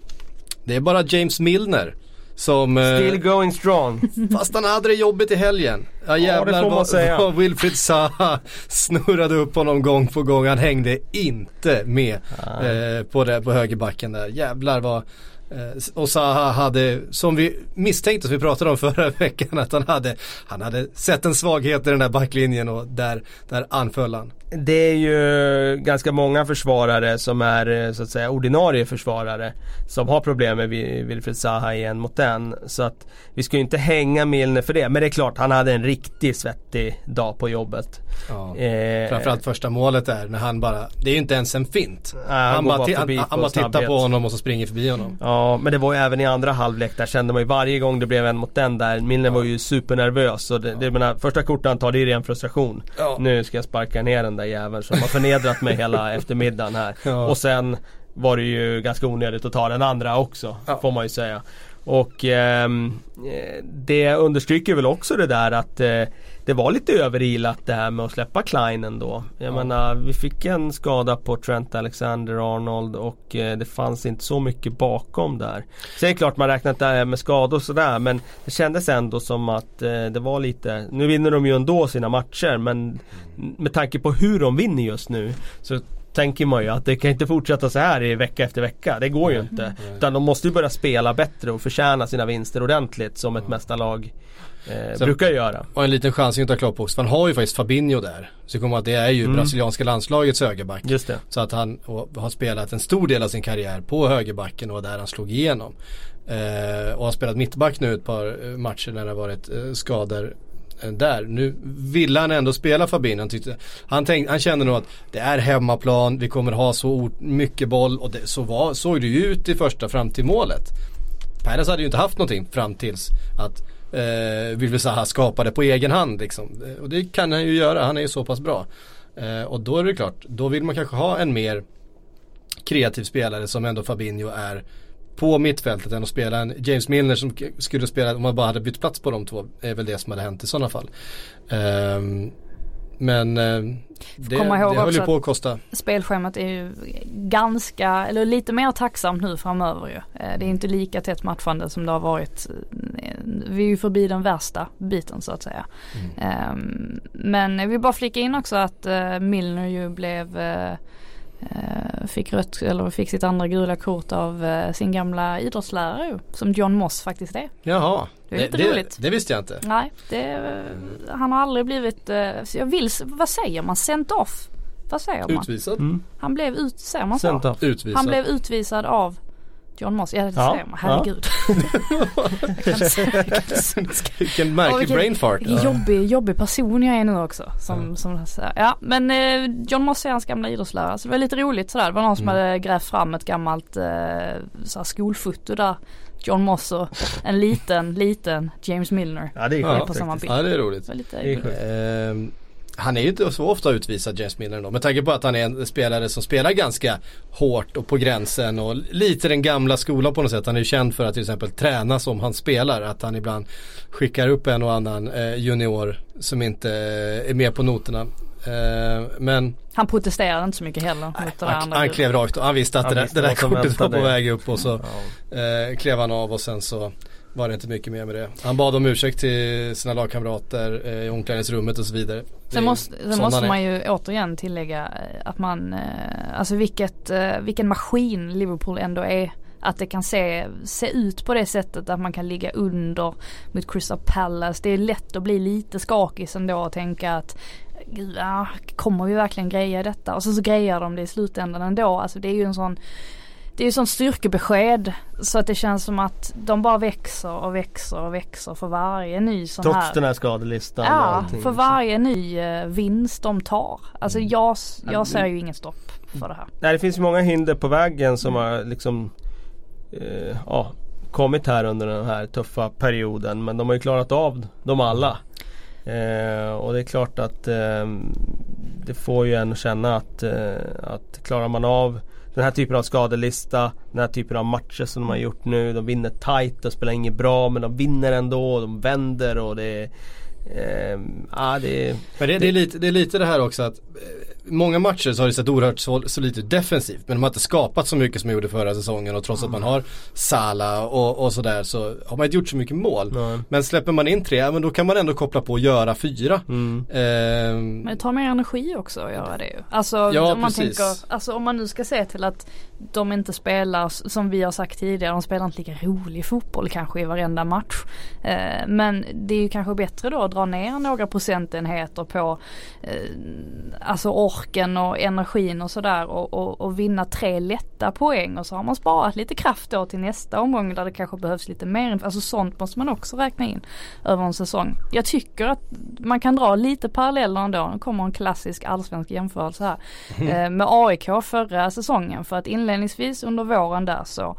det är bara James Milner som... Eh, Still going strong. Fast han hade det jobbigt i helgen. Ja jävlar ja, vad, vad Wilfried Zaha snurrade upp honom gång på gång. Han hängde inte med eh, på, det, på högerbacken där. Jävlar vad Eh, och Zaha hade, som vi misstänkte, som vi pratade om förra veckan, att han hade, han hade sett en svaghet i den där backlinjen och där, där anföll han. Det är ju ganska många försvarare som är eh, så att säga ordinarie försvarare som har problem med Wilfried Zaha i en mot en. Så att vi ska ju inte hänga Milner för det. Men det är klart, han hade en riktigt svettig dag på jobbet. Ja. Eh, Framförallt första målet där när han bara, det är ju inte ens en fint. Äh, han, bara, bara han, han bara tittar på honom och så springer förbi honom. Ja, men det var ju även i andra halvlek där kände man ju varje gång det blev en mot den där. Milner ja. var ju supernervös. Och det, ja. det menar, första kortet han tar det är ren frustration. Ja. Nu ska jag sparka ner den där jäveln som har förnedrat mig hela eftermiddagen här. Ja. Och sen var det ju ganska onödigt att ta den andra också. Får man ju säga. Och ehm, eh, det understryker väl också det där att eh, det var lite överilat det här med att släppa Klein ändå. Jag ja. menar vi fick en skada på Trent Alexander-Arnold och eh, det fanns inte så mycket bakom där. Sen är det klart man räknat det här med skador och sådär men det kändes ändå som att eh, det var lite Nu vinner de ju ändå sina matcher men med tanke på hur de vinner just nu så tänker man ju att det kan inte fortsätta så här i vecka efter vecka. Det går ju inte. Utan de måste ju börja spela bättre och förtjäna sina vinster ordentligt som ett mästarlag eh, brukar göra. Och en liten chans att ha Klopp han har ju faktiskt Fabinho där. Så kommer att det är ju mm. brasilianska landslagets högerback. Just det. Så att han har spelat en stor del av sin karriär på högerbacken och där han slog igenom. Eh, och har spelat mittback nu ett par eh, matcher när det har varit eh, skador Eh, där. Nu ville han ändå spela Fabinho. Han, tyckte, han, tänkte, han kände nog att det är hemmaplan, vi kommer ha så mycket boll och det, så var, såg det ju ut i första fram till målet. Perez hade ju inte haft någonting fram tills att eh, vill vi säga skapade på egen hand liksom. Eh, och det kan han ju göra, han är ju så pass bra. Eh, och då är det klart, då vill man kanske ha en mer kreativ spelare som ändå Fabinho är på mittfältet än att spela en James Milner som skulle spela om man bara hade bytt plats på de två. är väl det som hade hänt i sådana fall. Um, men uh, det, Komma ihåg det höll ju på att kosta. Spelschemat är ju ganska, eller lite mer tacksamt nu framöver ju. Eh, det är inte lika tätt matchande som det har varit. Eh, vi är ju förbi den värsta biten så att säga. Mm. Um, men jag vill bara flika in också att uh, Milner ju blev Eh, fick rött, eller fick sitt andra gula kort av eh, sin gamla idrottslärare som John Moss faktiskt är. Jaha. Det är lite det, roligt. Det, det, visste jag inte. Nej, det, han har aldrig blivit, eh, jag vill, vad säger man, sent off? Vad säger man? Utvisad? Mm. Han blev ut, säger man så? Utvisad. Han blev utvisad av John Moss, ja det ja, säger man, herregud. Vilken märklig brain fart. Jobbig, jobbig person jag är nu också. Som, ja. som, ja men eh, John Moss är hans gamla idrottslärare så det var lite roligt sådär. Det var någon som mm. hade grävt fram ett gammalt eh, såhär, skolfoto där. John Moss och en liten, liten James Milner. Ja det är, ja, på samma bild. Ja det är roligt. Det lite det är han är ju inte så ofta utvisad James Milner ändå. Med tanke på att han är en spelare som spelar ganska hårt och på gränsen och lite den gamla skolan på något sätt. Han är ju känd för att till exempel träna som han spelar. Att han ibland skickar upp en och annan eh, junior som inte eh, är med på noterna. Eh, men han protesterade inte så mycket heller. Nej, han, han klev rakt och han visste att han det, visste det där kortet var på väg upp och så ja. eh, klev han av och sen så var det inte mycket mer med det. Han bad om ursäkt till sina lagkamrater eh, i omklädningsrummet och så vidare. Sen måste, sen måste man ju återigen tillägga eh, att man, eh, alltså vilket, vilken maskin Liverpool ändå är. Att det kan se, se ut på det sättet att man kan ligga under mot Crystal Palace. Det är lätt att bli lite skakig ändå och tänka att Gud, kommer vi verkligen greja detta? Och så, så grejar de det i slutändan ändå. Alltså det är ju en sån det är ju sånt styrkebesked så att det känns som att de bara växer och växer och växer för varje ny sån Trots här. den här skadelistan? Ja, för varje ny uh, vinst de tar. Alltså mm. jag, jag ser ju inget stopp för det här. Nej det finns ju många hinder på vägen som mm. har liksom uh, ja, kommit här under den här tuffa perioden. Men de har ju klarat av dem alla. Uh, och det är klart att det får ju en känna att, att klarar man av den här typen av skadelista, den här typen av matcher som de har gjort nu. De vinner tight och spelar inget bra men de vinner ändå. De vänder och det är... Eh, ja, det, men det, det, är lite, det är lite det här också att många matcher så har det sett oerhört solidt ut defensivt men de har inte skapat så mycket som de gjorde förra säsongen och trots att man har Sala och, och sådär så har man inte gjort så mycket mål. Nej. Men släpper man in tre, men då kan man ändå koppla på och göra fyra. Mm. Eh, men det tar mer energi också att göra det ju. Alltså ja, om man precis. tänker, alltså om man nu ska se till att de inte spelar som vi har sagt tidigare, de spelar inte lika rolig fotboll kanske i varenda match. Eh, men det är ju kanske bättre då att dra ner några procentenheter på eh, alltså orken och energin och sådär och, och, och, vinna tre lätta poäng och så har man sparat lite kraft då till nästa omgång där det kanske behövs lite mer. Alltså sånt måste man också räkna in över en säsong. Jag tycker att man kan dra lite paralleller ändå. Nu kommer en klassisk allsvensk jämförelse här. Mm. med AIK förra säsongen för att inledningsvis under våren där så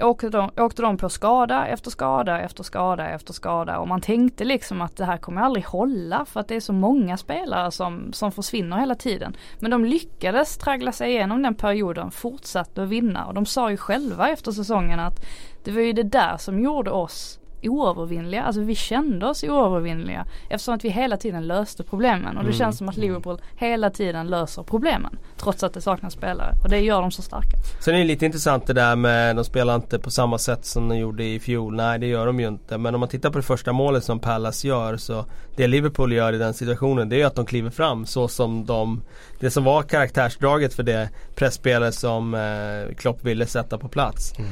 åkte de, åkte de på skada efter skada efter skada efter skada och man tänkte liksom att det här kommer aldrig hålla för att det är så många spelare som, som försvinner hela tiden. Men de lyckades traggla sig igenom den perioden, fortsatte att vinna och de sa ju själva efter säsongen att det var ju det där som gjorde oss oövervinnliga. Alltså vi kände oss oövervinnliga eftersom att vi hela tiden löste problemen. Och det mm. känns som att Liverpool hela tiden löser problemen. Trots att det saknas spelare. Och det gör dem så starka. Sen är det lite intressant det där med de spelar inte på samma sätt som de gjorde i fjol. Nej det gör de ju inte. Men om man tittar på det första målet som Palace gör så det Liverpool gör i den situationen det är ju att de kliver fram så som de Det som var karaktärsdraget för det pressspelare som eh, Klopp ville sätta på plats. Mm.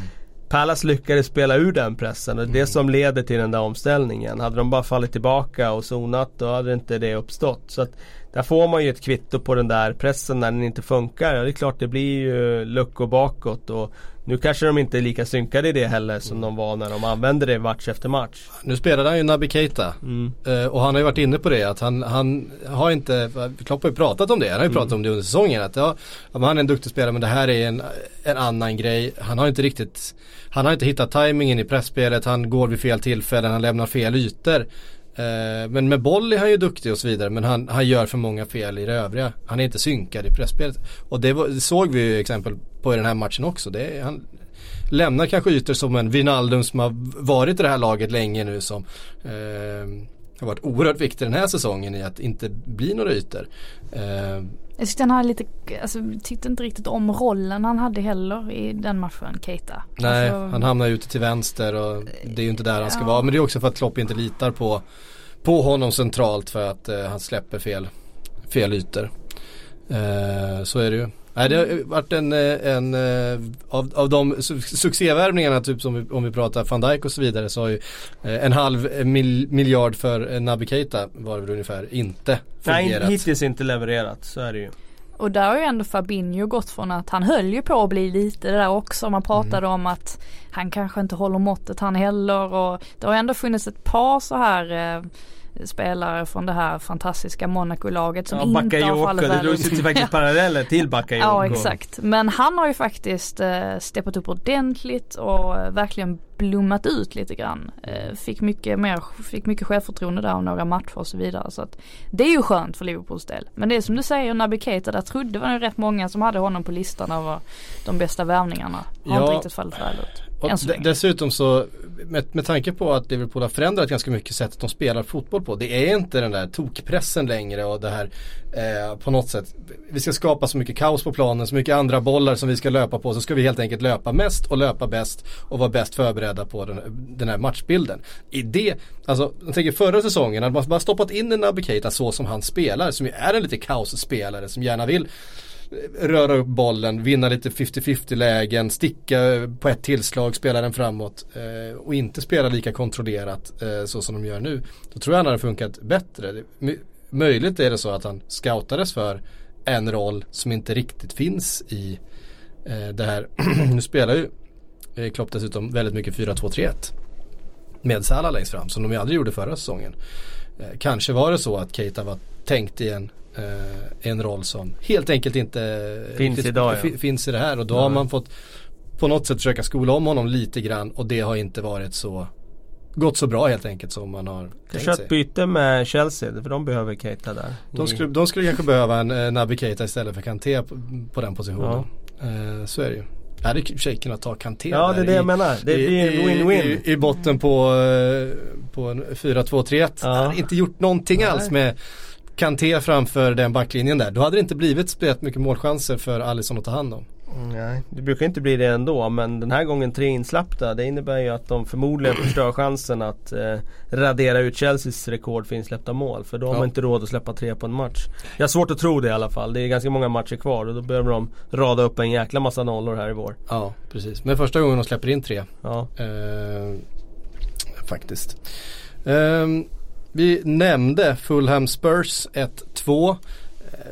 Palace lyckades spela ur den pressen och det är mm. som leder till den där omställningen. Hade de bara fallit tillbaka och zonat då hade inte det uppstått. Så att där får man ju ett kvitto på den där pressen när den inte funkar. Ja, det är klart det blir ju luckor bakåt och nu kanske de inte är lika synkade i det heller som de var när de använde det match efter match. Nu spelade han ju Naby Keita mm. Eh, och han har ju varit inne på det att han, han har inte, Klopp har ju pratat om det, han har ju mm. pratat om det under säsongen att ja, han är en duktig spelare men det här är en, en annan grej. Han har inte riktigt, han har inte hittat tajmingen i pressspelet, han går vid fel tillfällen, han lämnar fel ytor. Eh, men med boll är han ju duktig och så vidare men han, han gör för många fel i det övriga. Han är inte synkad i pressspelet. Och det, var, det såg vi ju exempel på i den här matchen också. Det, han lämnar kanske ytor som en Vinaldum som har varit i det här laget länge nu som eh, har varit oerhört viktig den här säsongen i att inte bli några ytor. Eh, jag tyckte han hade lite, alltså tyckte inte riktigt om rollen han hade heller i den matchen, Keita. Nej, alltså, han hamnar ute till vänster och det är ju inte där han ska ja. vara. Men det är också för att Klopp inte litar på, på honom centralt för att uh, han släpper fel, fel ytor. Uh, så är det ju. Nej det har varit en, eh, en eh, av, av de succévärvningarna typ som vi, om vi pratar van Dijk och så vidare så har ju eh, en halv mil, miljard för Naby Keita var det väl ungefär inte fungerat. Nej hittills inte levererat så är det ju. Och där har ju ändå Fabinho gått från att han höll ju på att bli lite det där också. Man pratade mm. om att han kanske inte håller måttet han heller och det har ändå funnits ett par så här eh, spelare från det här fantastiska Monaco-laget som ja, inte har fallit väl Det drogs ju faktiskt paralleller till Bakayoko. Ja exakt. Men han har ju faktiskt eh, steppat upp ordentligt och verkligen blommat ut lite grann. Eh, fick, mycket mer, fick mycket självförtroende där av några matcher och så vidare. Så att det är ju skönt för Liverpools del. Men det är som du säger, Naby Keita, där trodde var det rätt många som hade honom på listan över de bästa värvningarna. Har Ja. inte riktigt fallit väl ut. Och dessutom så med, med tanke på att Liverpool har förändrat ganska mycket sättet de spelar fotboll på. Det är inte den där tokpressen längre och det här eh, på något sätt. Vi ska skapa så mycket kaos på planen, så mycket andra bollar som vi ska löpa på. Så ska vi helt enkelt löpa mest och löpa bäst och vara bäst förberedda på den, den här matchbilden. I det, alltså jag tänker förra säsongen hade man bara stoppat in en Naby Keita så som han spelar, som ju är en lite kaosspelare som gärna vill röra upp bollen, vinna lite 50-50 lägen, sticka på ett tillslag, spela den framåt eh, och inte spela lika kontrollerat eh, så som de gör nu. Då tror jag han hade funkat bättre. Möjligt är det så att han scoutades för en roll som inte riktigt finns i eh, det här. nu spelar ju eh, Klopp dessutom väldigt mycket 4-2-3-1 med Salah längst fram som de ju aldrig gjorde förra säsongen. Eh, kanske var det så att Keita var tänkt i en, en roll som helt enkelt inte Finns idag, ja. fi- finns i det här och då Ja. har man fått på något sätt försöka skola om honom lite grann och det har inte varit så gått så bra helt enkelt som man har tänkt sig. ett byte med Chelsea för de behöver Keita där. De skulle, de skulle kanske behöva en eh, Naby Keita istället för Kanté på, på den positionen. Eh, så är det ju. Jag hade i och för sig kunnat ta Kanté Ja det är det jag menar. Det i- win-win. I, I botten på, eh, på en 4-2-3-1. Ja. Hade inte gjort någonting Nej. alls med Kanté framför den backlinjen där. Då hade det inte blivit spelat mycket målchanser för Alisson att ta hand om. Nej, det brukar inte bli det ändå men den här gången tre insläppta det innebär ju att de förmodligen förstör chansen att eh, radera ut Chelseas rekord för insläppta mål. För då har Ja. man inte råd att släppa tre på en match. Jag har svårt att tro det i alla fall. Det är ganska många matcher kvar och då behöver de rada upp en jäkla massa nollor här i vår. Ja, precis. Men första gången de släpper in tre. Ja, Eh, faktiskt. Ehm, vi nämnde Fulham Spurs 1-2. Eh,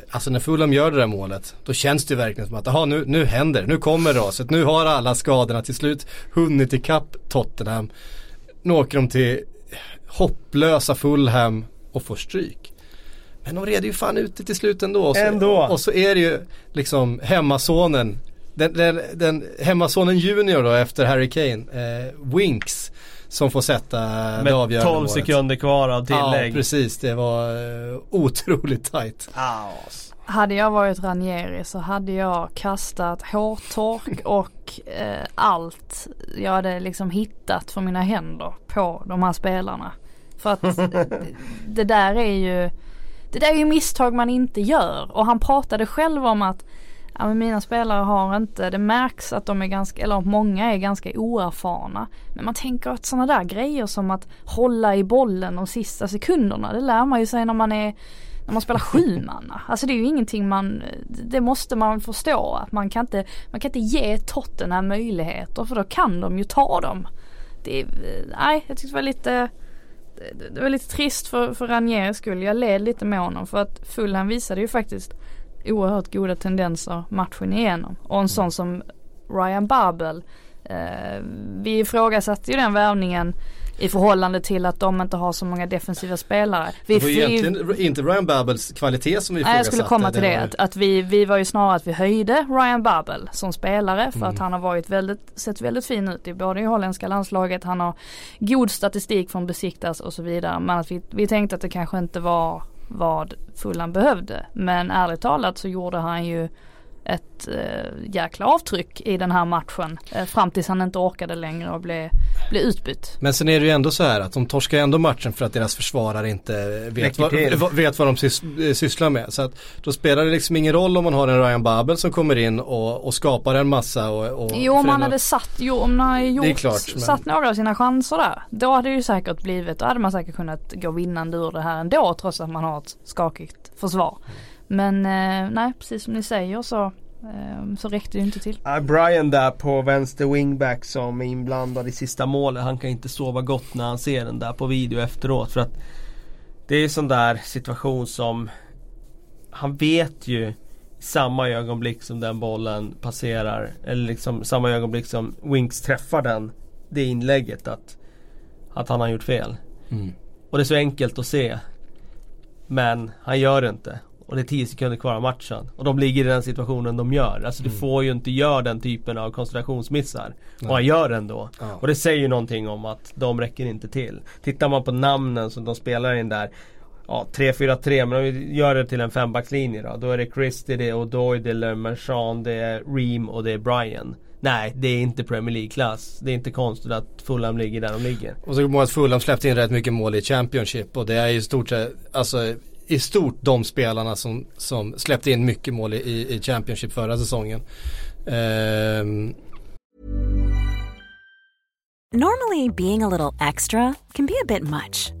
Alltså när Fulham gör det där målet då känns det verkligen som att aha, nu, nu händer Nu kommer raset. Nu har alla skadorna till slut hunnit ikapp Tottenham. Nu åker de till hopplösa Fulham och får stryk. Men de reder ju fan ut det till slut ändå. Och så, Ändå. Och så är det ju liksom hemmasonen. Den, den, den hemmasonen junior då efter Harry Kane, eh, Winks. Som får sätta det med avgörande 12 målet. sekunder kvar av Ja tillägg. precis, det var eh, otroligt tajt. Aas. Hade jag varit Ranieri så hade jag kastat hårtork och eh, allt jag hade liksom hittat för mina händer på de här spelarna. För att det, det där är ju Det där är ju misstag man inte gör och han pratade själv om att Ja men mina spelare har inte, det märks att de är ganska, eller många är ganska oerfarna. Men man tänker att sådana där grejer som att hålla i bollen de sista sekunderna, det lär man ju sig när man är när man spelar sjumanna. Alltså det är ju ingenting man, det måste man förstå att man kan inte, man kan inte ge Tottenham möjligheter för då kan de ju ta dem. Det nej jag tyckte det var lite det, var lite trist för, för Ranieris skull. Jag led lite med honom för att Fulham visade ju faktiskt oerhört goda tendenser matchen igenom. Och en sån som Ryan Babel. Eh, vi ifrågasatte ju den värvningen i förhållande till att de inte har så många defensiva spelare. Vi, Det var ju egentligen inte Ryan Babels kvalitet som vi Nej jag skulle komma till det. Att, att vi, vi var ju snarare att vi höjde Ryan Babel som spelare för Mm. att han har varit väldigt, sett väldigt fin ut i både i holländska landslaget, han har god statistik från besiktas och så vidare. Men att vi, vi tänkte att det kanske inte var vad Fulham behövde. Men ärligt talat så gjorde han ju ett eh, jäkla avtryck i den här matchen. Eh, fram tills han inte orkade längre och blev, blev utbytt. Men sen är det ju ändå så här att de torskar ändå matchen för att deras försvarare inte vet, vad, vet vad de sys- eh, sysslar med. Så att då spelar det liksom ingen roll om man har en Ryan Babel som kommer in och, och skapar en massa och, och Jo om han hade satt, jo om han hade gjort, klart, men- satt några av sina chanser där. Då hade det ju säkert blivit, då hade man säkert kunnat gå vinnande ur det här ändå trots att man har ett skakigt försvar. Men eh, nej precis som ni säger så, så räckte det inte till. Brian där på vänster wingback som är inblandad i sista målet. Han kan inte sova gott när han ser den där på video efteråt. För att det är en sån där situation som han vet ju i samma ögonblick som den bollen passerar eller liksom samma ögonblick som Winks träffar den det inlägget att, att han har gjort fel. Mm. Och det är så enkelt att se. Men han gör det inte. Och det är 10 sekunder kvar av matchen. Och de ligger i den situationen de gör. Alltså mm. du får ju inte göra den typen av koncentrationsmissar. Nej. Och han gör det ändå. Ja. Och det säger ju någonting om att de räcker inte till. Tittar man på namnen som de spelar in där ja, 3-4-3 men om vi gör det till en fembackslinje då. Då är det Christie, det är O'Doy, det är Le det är Ream och det är Brian. Nej, det är inte Premier League-klass. Det är inte konstigt att Fulham ligger där de ligger. Och så kommer att Fulham släppte in rätt mycket mål i Championship och det är i stort sett, alltså i stort de spelarna som, som släppte in mycket mål i, i Championship förra säsongen. Um... Normally being a little extra can be a bit much.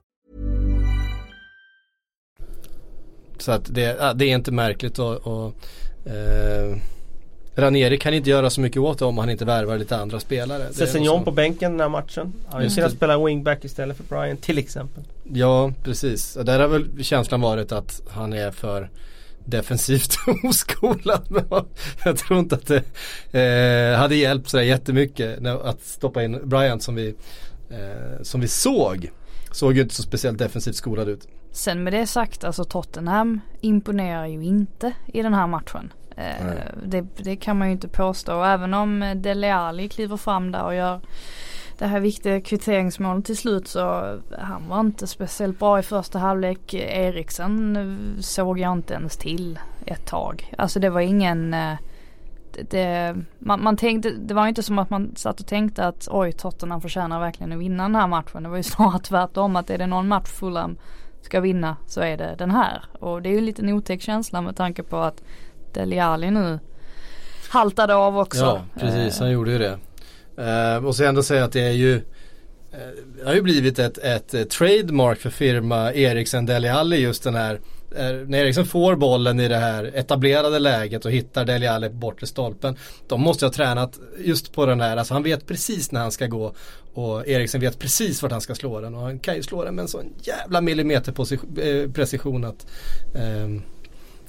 Så att det, det är inte märkligt och, och Eh, Ranieri kan inte göra så mycket åt det om han inte värvar lite andra spelare. Sessignon på bänken den här matchen. Han mm. att spela wingback istället för Brian till exempel. Ja precis. Där har väl känslan varit att han är för defensivt oskolad. jag tror inte att det eh, hade hjälpt sådär jättemycket att stoppa in Brian som vi, eh, som vi såg. Såg ju inte så speciellt defensivt skolad ut. Sen med det sagt, alltså Tottenham imponerar ju inte i den här matchen. Eh, det, det, kan man ju inte påstå. Och även om Dele Alli kliver fram där och gör det här viktiga kvitteringsmålet till slut så han var inte speciellt bra i första halvlek. Eriksen såg jag inte ens till ett tag. Alltså det var ingen eh, det, man, man, tänkte, det var inte som att man satt och tänkte att oj Tottenham förtjänar verkligen att vinna den här matchen. Det var ju snarare tvärtom att är det någon match Fulham ska vinna så är det den här. Och det är ju en liten otäck känsla med tanke på att Dele Alli nu haltade av också. Ja precis, han gjorde ju det. Uh, och så ändå säga att det är ju det eh, har ju blivit ett, ett, ett trademark för firma Eriksen Dele Alli just den här när Eriksson får bollen i det här etablerade läget och hittar Dele Alli på bortre stolpen. De måste ha tränat just på den här, alltså han vet precis när han ska gå och Eriksen vet precis vart han ska slå den och han kan ju slå den med en sån jävla millimeter eh, precision att um,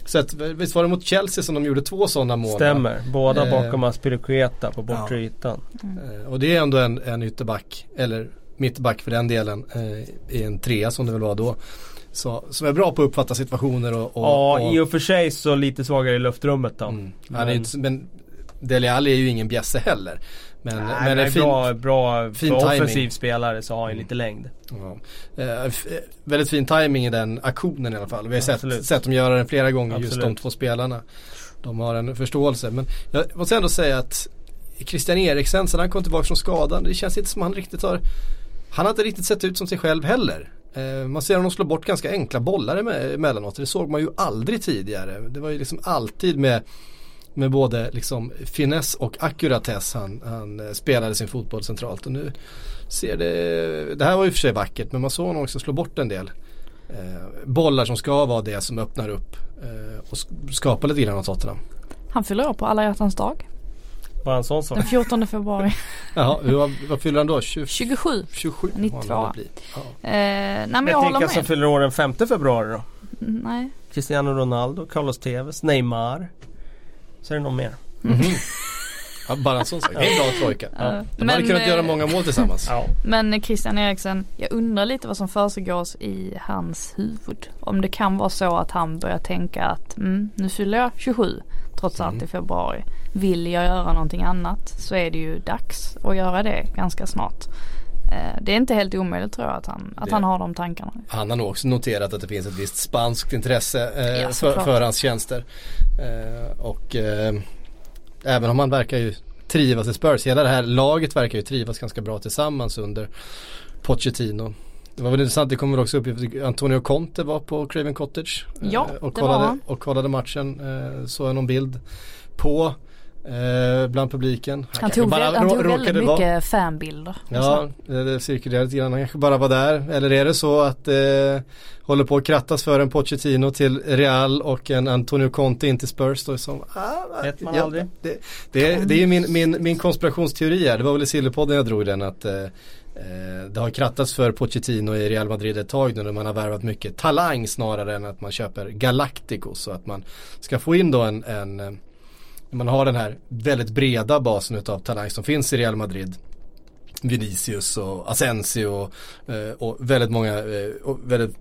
så att, visst var det mot Chelsea som de gjorde två sådana mål? Stämmer, båda eh, bakom Aspiricueta på bortre ja. ytan. Mm. och det är ändå en, en ytterback, eller mittback för den delen, eh, i en trea som det väl var då. Så, som är bra på att uppfatta situationer och, och Ja, och, i och för sig så lite svagare i luftrummet då. Mm. Men, ja, inte, men Dele Alli är ju ingen bjässe heller. Men, Nej, men, men fin, bra, bra fin för offensiv spelare så har han mm. lite längd. Ja. Eh, eh, väldigt fin timing i den aktionen i alla fall. Vi har sett, sett dem göra den flera gånger Absolut. just de två spelarna. De har en förståelse. Men jag måste ändå säga att Christian Eriksen sen han kom tillbaka från skadan. Det känns inte som han riktigt har Han har inte riktigt sett ut som sig själv heller. Eh, man ser honom slå bort ganska enkla bollar emellanåt. Det såg man ju aldrig tidigare. Det var ju liksom alltid med med både liksom finess och ackuratess han, han eh, spelade sin fotboll centralt. Och nu ser det, det här var ju för sig vackert men man såg honom också slå bort en del eh, bollar som ska vara det som öppnar upp eh, och skapar lite grann av Tottenham. Han fyller år på alla hjärtans dag. Bara en sån sak. Den 14 februari. Jaha, vad, fyller han då? 20, 27. 27. 92. Ja. Eh, nej men jag, jag håller med. som fyller år den 5 februari då? Nej. Cristiano Ronaldo, Carlos Tevez, Neymar. Så är det någon mer. Mm -hmm. ja, bara en sån sak. En bra trojka. Ja. De men, hade kunnat göra många mål tillsammans. ja. Men Christian Eriksen, jag undrar lite vad som försiggås i hans huvud. Om det kan vara så att han börjar tänka att mm, nu fyller jag 27 trots allt mm. i februari. Vill jag göra någonting annat så är det ju dags att göra det ganska snart. Eh, det är inte helt omöjligt tror jag att han, att han har de tankarna. Han har nog också noterat att det finns ett visst spanskt intresse eh, ja, för, för, hans tjänster. Eh, och eh, även om han verkar ju trivas i Spurs, hela det här laget verkar ju trivas ganska bra tillsammans under Pochettino. Det var väl intressant, det kommer också upp Antonio Conte var på Craven Cottage. Ja, och, det kollade, och kollade matchen, såg jag någon bild på. Eh, bland publiken. Han, tog, bara han tog väldigt mycket vara- fanbilder. Ja, det det cirkulerade lite grann. Han kanske bara var där. Eller är det så att eh, håller på att krattas för en Pochettino till Real och en Antonio Conte in till Spurs då som ah, Vet man ja, aldrig. Det, det, är- det är min, min, min konspirationsteori här. Det var väl i Sillypodden jag drog den att eh, eh, det har krattats för Pochettino i Real Madrid ett tag nu när man har värvat mycket talang snarare än att man köper Galacticos. Så att man ska få in då en, en man har den här väldigt breda basen utav talang som finns i Real Madrid. Vinicius och Asensio och, och väldigt många, eh, och väldigt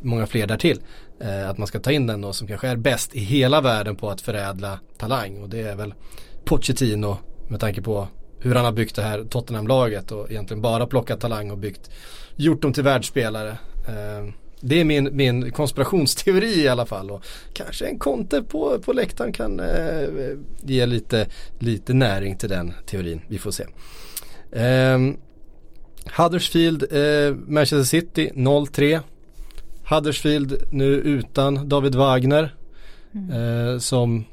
många fler därtill. Eh, att man ska ta in den då som kanske är bäst i hela världen på att förädla talang och det är väl Pochettino med tanke på hur han har byggt det här Tottenham-laget och egentligen bara plockat talang och byggt, gjort dem till världsspelare. Eh, det är min, min konspirationsteori i alla fall och kanske en Conte på, på läktaren kan eh, ge lite, lite näring till den teorin. Vi får se. Ehm, Huddersfield, eh, Manchester City 0-3. Huddersfield nu utan David Wagner eh, som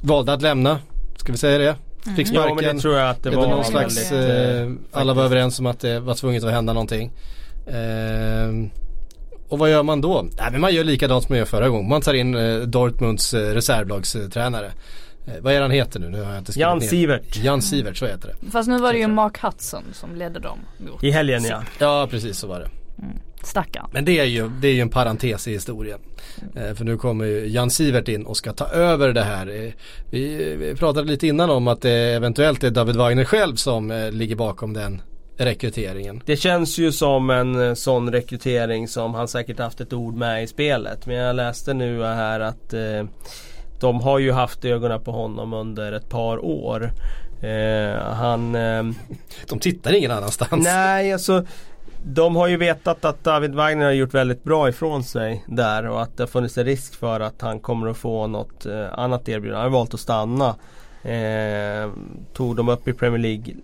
valde att lämna. Ska vi säga det? Fick Ja men sparken. det tror jag att det var någon slags, väldigt, eh, eh, alla var överens om att det var tvunget att hända någonting. Och vad gör man då? Nej, men man gör likadant som man gör förra gången. Man tar in eh, Dortmunds eh, reservlagstränare. Eh, vad är han heter nu? nu har jag inte skrivit Jan ner. Sivert Jan Sivert, så heter det. Fast nu var det ju Mark Hudson som ledde dem mot i helgen ja. Ja, precis så var det. stackaren. Men det är ju, det är ju en parentes i historien. Eh, för nu kommer ju Jan Sivert in och ska ta över det här. Eh, vi, vi pratade lite innan om att det eventuellt är David Wagner själv som eh, ligger bakom den rekryteringen. Det känns ju som en eh, sån rekrytering som han säkert haft ett ord med i spelet. Men jag läste nu här att eh, de har ju haft ögonen på honom under ett par år. Eh, han... Eh, De tittar ingen annanstans. nej alltså de har ju vetat att David Wagner har gjort väldigt bra ifrån sig där och att det har funnits en risk för att han kommer att få något eh, annat erbjudande. Han har valt att stanna. Eh, tog dem upp i Premier League.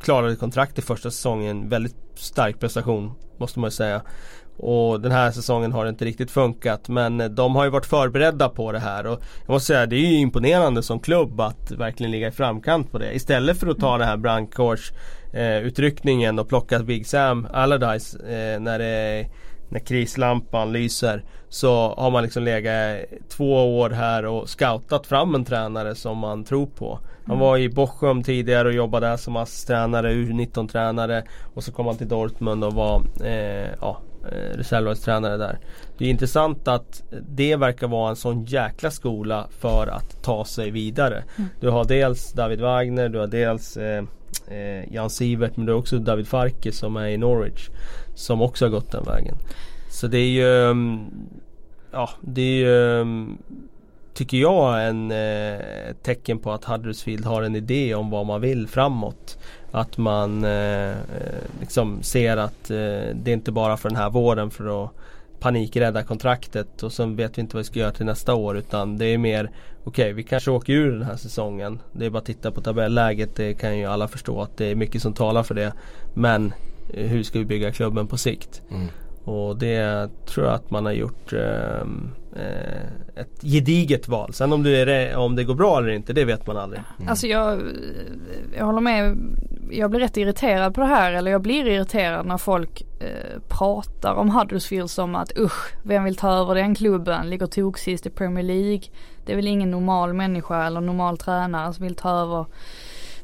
Klarade kontrakt i första säsongen. Väldigt stark prestation måste man ju säga. Och den här säsongen har det inte riktigt funkat men de har ju varit förberedda på det här och jag måste säga det är ju imponerande som klubb att verkligen ligga i framkant på det. Istället för att ta den här brandkårs eh, utryckningen och plocka Big Sam Allardyce eh, när, det, när krislampan lyser så har man liksom legat två år här och scoutat fram en tränare som man tror på. Han var i Bochum tidigare och jobbade där som assistränare, U19-tränare och så kom han till Dortmund och var eh, ja, eh, reservlagstränare där. Det är intressant att det verkar vara en sån jäkla skola för att ta sig vidare. Du har dels David Wagner, du har dels eh, eh, Jan Sivert men du har också David Farke som är i Norwich. Som också har gått den vägen. Så det är ju mm, Ja det är ju mm, Tycker jag en eh, tecken på att Huddersfield har en idé om vad man vill framåt. Att man eh, eh, liksom ser att eh, det är inte bara för den här våren för att panikrädda kontraktet och sen vet vi inte vad vi ska göra till nästa år utan det är mer Okej vi kanske åker ur den här säsongen. Det är bara att titta på tabelläget. Det kan ju alla förstå att det är mycket som talar för det. Men eh, hur ska vi bygga klubben på sikt? Mm. Och det tror jag att man har gjort eh, Eh, ett gediget val. Sen om det, är, om det går bra eller inte det vet man aldrig. Mm. Alltså jag, eh, jag håller med. Jag blir rätt irriterad på det här. Eller jag blir irriterad när folk eh, pratar om Huddersfield som att usch, vem vill ta över den klubben? Ligger toksist i Premier League. Det är väl ingen normal människa eller normal tränare som vill ta över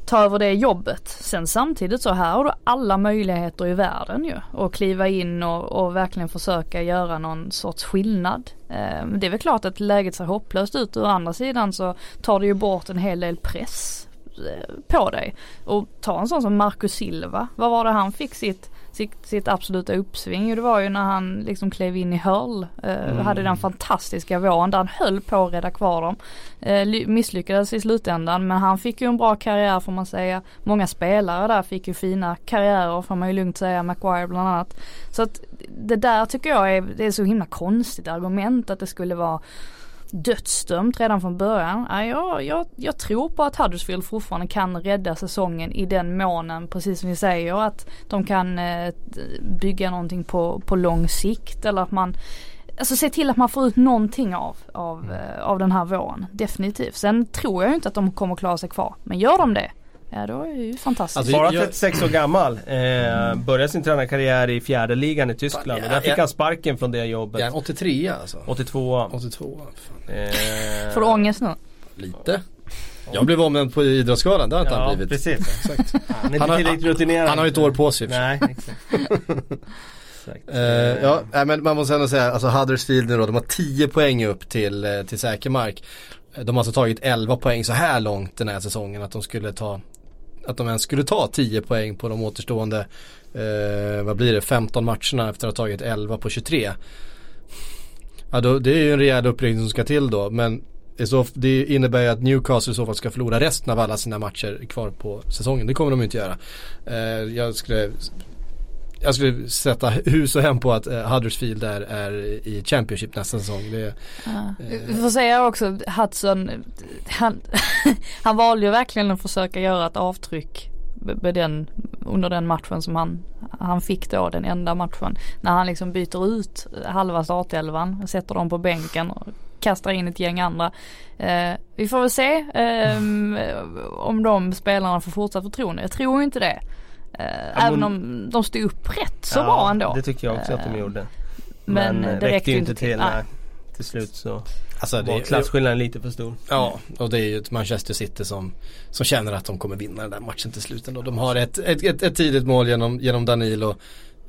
ta över det jobbet. Sen samtidigt så här har du alla möjligheter i världen ju. Att kliva in och, och verkligen försöka göra någon sorts skillnad. Eh, det är väl klart att läget ser hopplöst ut. Å andra sidan så tar det ju bort en hel del press eh, på dig. Och ta en sån som Marcus Silva. Vad var det han fick sitt sitt, sitt absoluta uppsving. Jo, Det var ju när han liksom klev in i Hull. Eh, Hade den fantastiska våren där han höll på att rädda kvar dem. Eh, ly- misslyckades i slutändan men han fick ju en bra karriär får man säga. Många spelare där fick ju fina karriärer får man ju lugnt säga. Maguire bland annat. Så att det där tycker jag är, det är så himla konstigt argument att det skulle vara dödsdömt redan från början. Ja, jag, jag, jag tror på att Huddersfield fortfarande kan rädda säsongen i den månen, precis som vi säger, att de kan eh, bygga någonting på, på lång sikt eller att man alltså se till att man får ut någonting av, av, mm. av den här våren. Definitivt. Sen tror jag inte att de kommer klara sig kvar. Men gör de det, ja då är det ju fantastiskt. Alltså, Bara 36 år gammal. Eh, började sin tränarkarriär i fjärde ligan i Tyskland. Ja, och där fick ja. han sparken från det jobbet. Ja, 83 alltså. 82. 82. Eh, Får du ångest nu? Lite. Jag blev omnämnd på Idrottsgalan, det har inte ja, han blivit. precis. Exakt. Han, han, har, han har ett år på sig. Nej, exakt. Uh, ja, men man måste ändå säga, alltså Huddersfield nu då, de har 10 poäng upp till, eh, till säker mark. De har alltså tagit 11 poäng så här långt den här säsongen att de skulle ta att de ens skulle ta 10 poäng på de återstående, eh, vad blir det, 15 matcherna efter att ha tagit 11 på 23. Ja, då, det är ju en rejäl uppräkning som ska till då, men så, det innebär ju att Newcastle i så fall ska förlora resten av alla sina matcher kvar på säsongen. Det kommer de inte göra. Eh, jag skulle jag skulle sätta hus och hem på att eh, Huddersfield är, är i Championship nästa säsong. Det, ja. eh. Vi får säga också Hudson, han, han valde ju verkligen att försöka göra ett avtryck med den, under den matchen som han, han fick då, den enda matchen. När han liksom byter ut eh, halva startelvan, sätter dem på bänken och kastar in ett gäng andra. Eh, vi får väl se eh, om de spelarna får fortsatt förtroende. Jag tror inte det. Eh, även om de stod upp rätt så ja, bra ändå. det tycker jag också att de eh, gjorde. Men, men det räckte ju inte till. nej. Till slut så alltså var klasskillnaden lite för stor. Ja, och det är ju ett Manchester City som, som känner att de kommer vinna den där matchen till slut ändå. De har ett, ett, ett, ett tidigt mål genom, genom Danilo.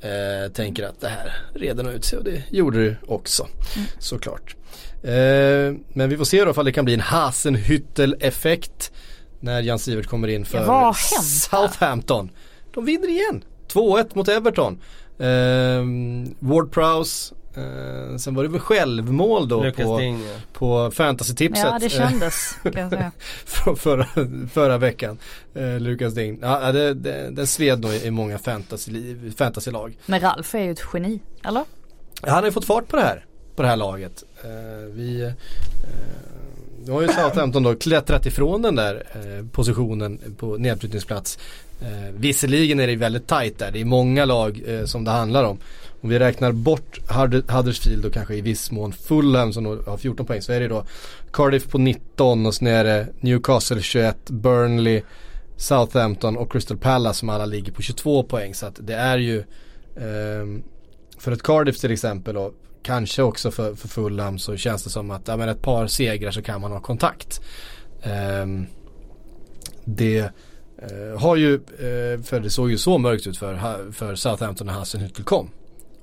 Eh, tänker att det här reder nog ut sig och det gjorde det också. Mm. Såklart. Eh, men vi får se då ifall det kan bli en Hasenhüttel-effekt. När Jan Sivert kommer in för Southampton. De vinner igen. 2-1 mot Everton. Eh, Ward Prowse Eh, sen var det väl självmål då på, Ding, ja. på fantasy-tipset. Ja det kändes kan jag säga. förra, förra veckan. Eh, Lukas Ding. Ja det, det, det sved nog i, många fantasy-lag. Fantasy Men Ralf är ju ett geni, eller? Ja, han har ju fått fart på det här. På det här laget. Eh, vi eh, nu har ju Southampton då klättrat ifrån den där eh, positionen på nedflyttningsplats. Eh, visserligen är det väldigt tajt där. Det är många lag eh, som det handlar om. Om vi räknar bort Huddersfield och kanske i viss mån Fulham som har 14 poäng så är det då Cardiff på 19 och sen är det Newcastle 21, Burnley, Southampton och Crystal Palace som alla ligger på 22 poäng. Så att det är ju eh, för ett Cardiff till exempel och kanske också för, för Fulham så känns det som att ja, men ett par segrar så kan man ha kontakt. Eh, det eh, har ju, eh, för det såg ju så mörkt ut för, för Southampton när Hasselhüttel kom.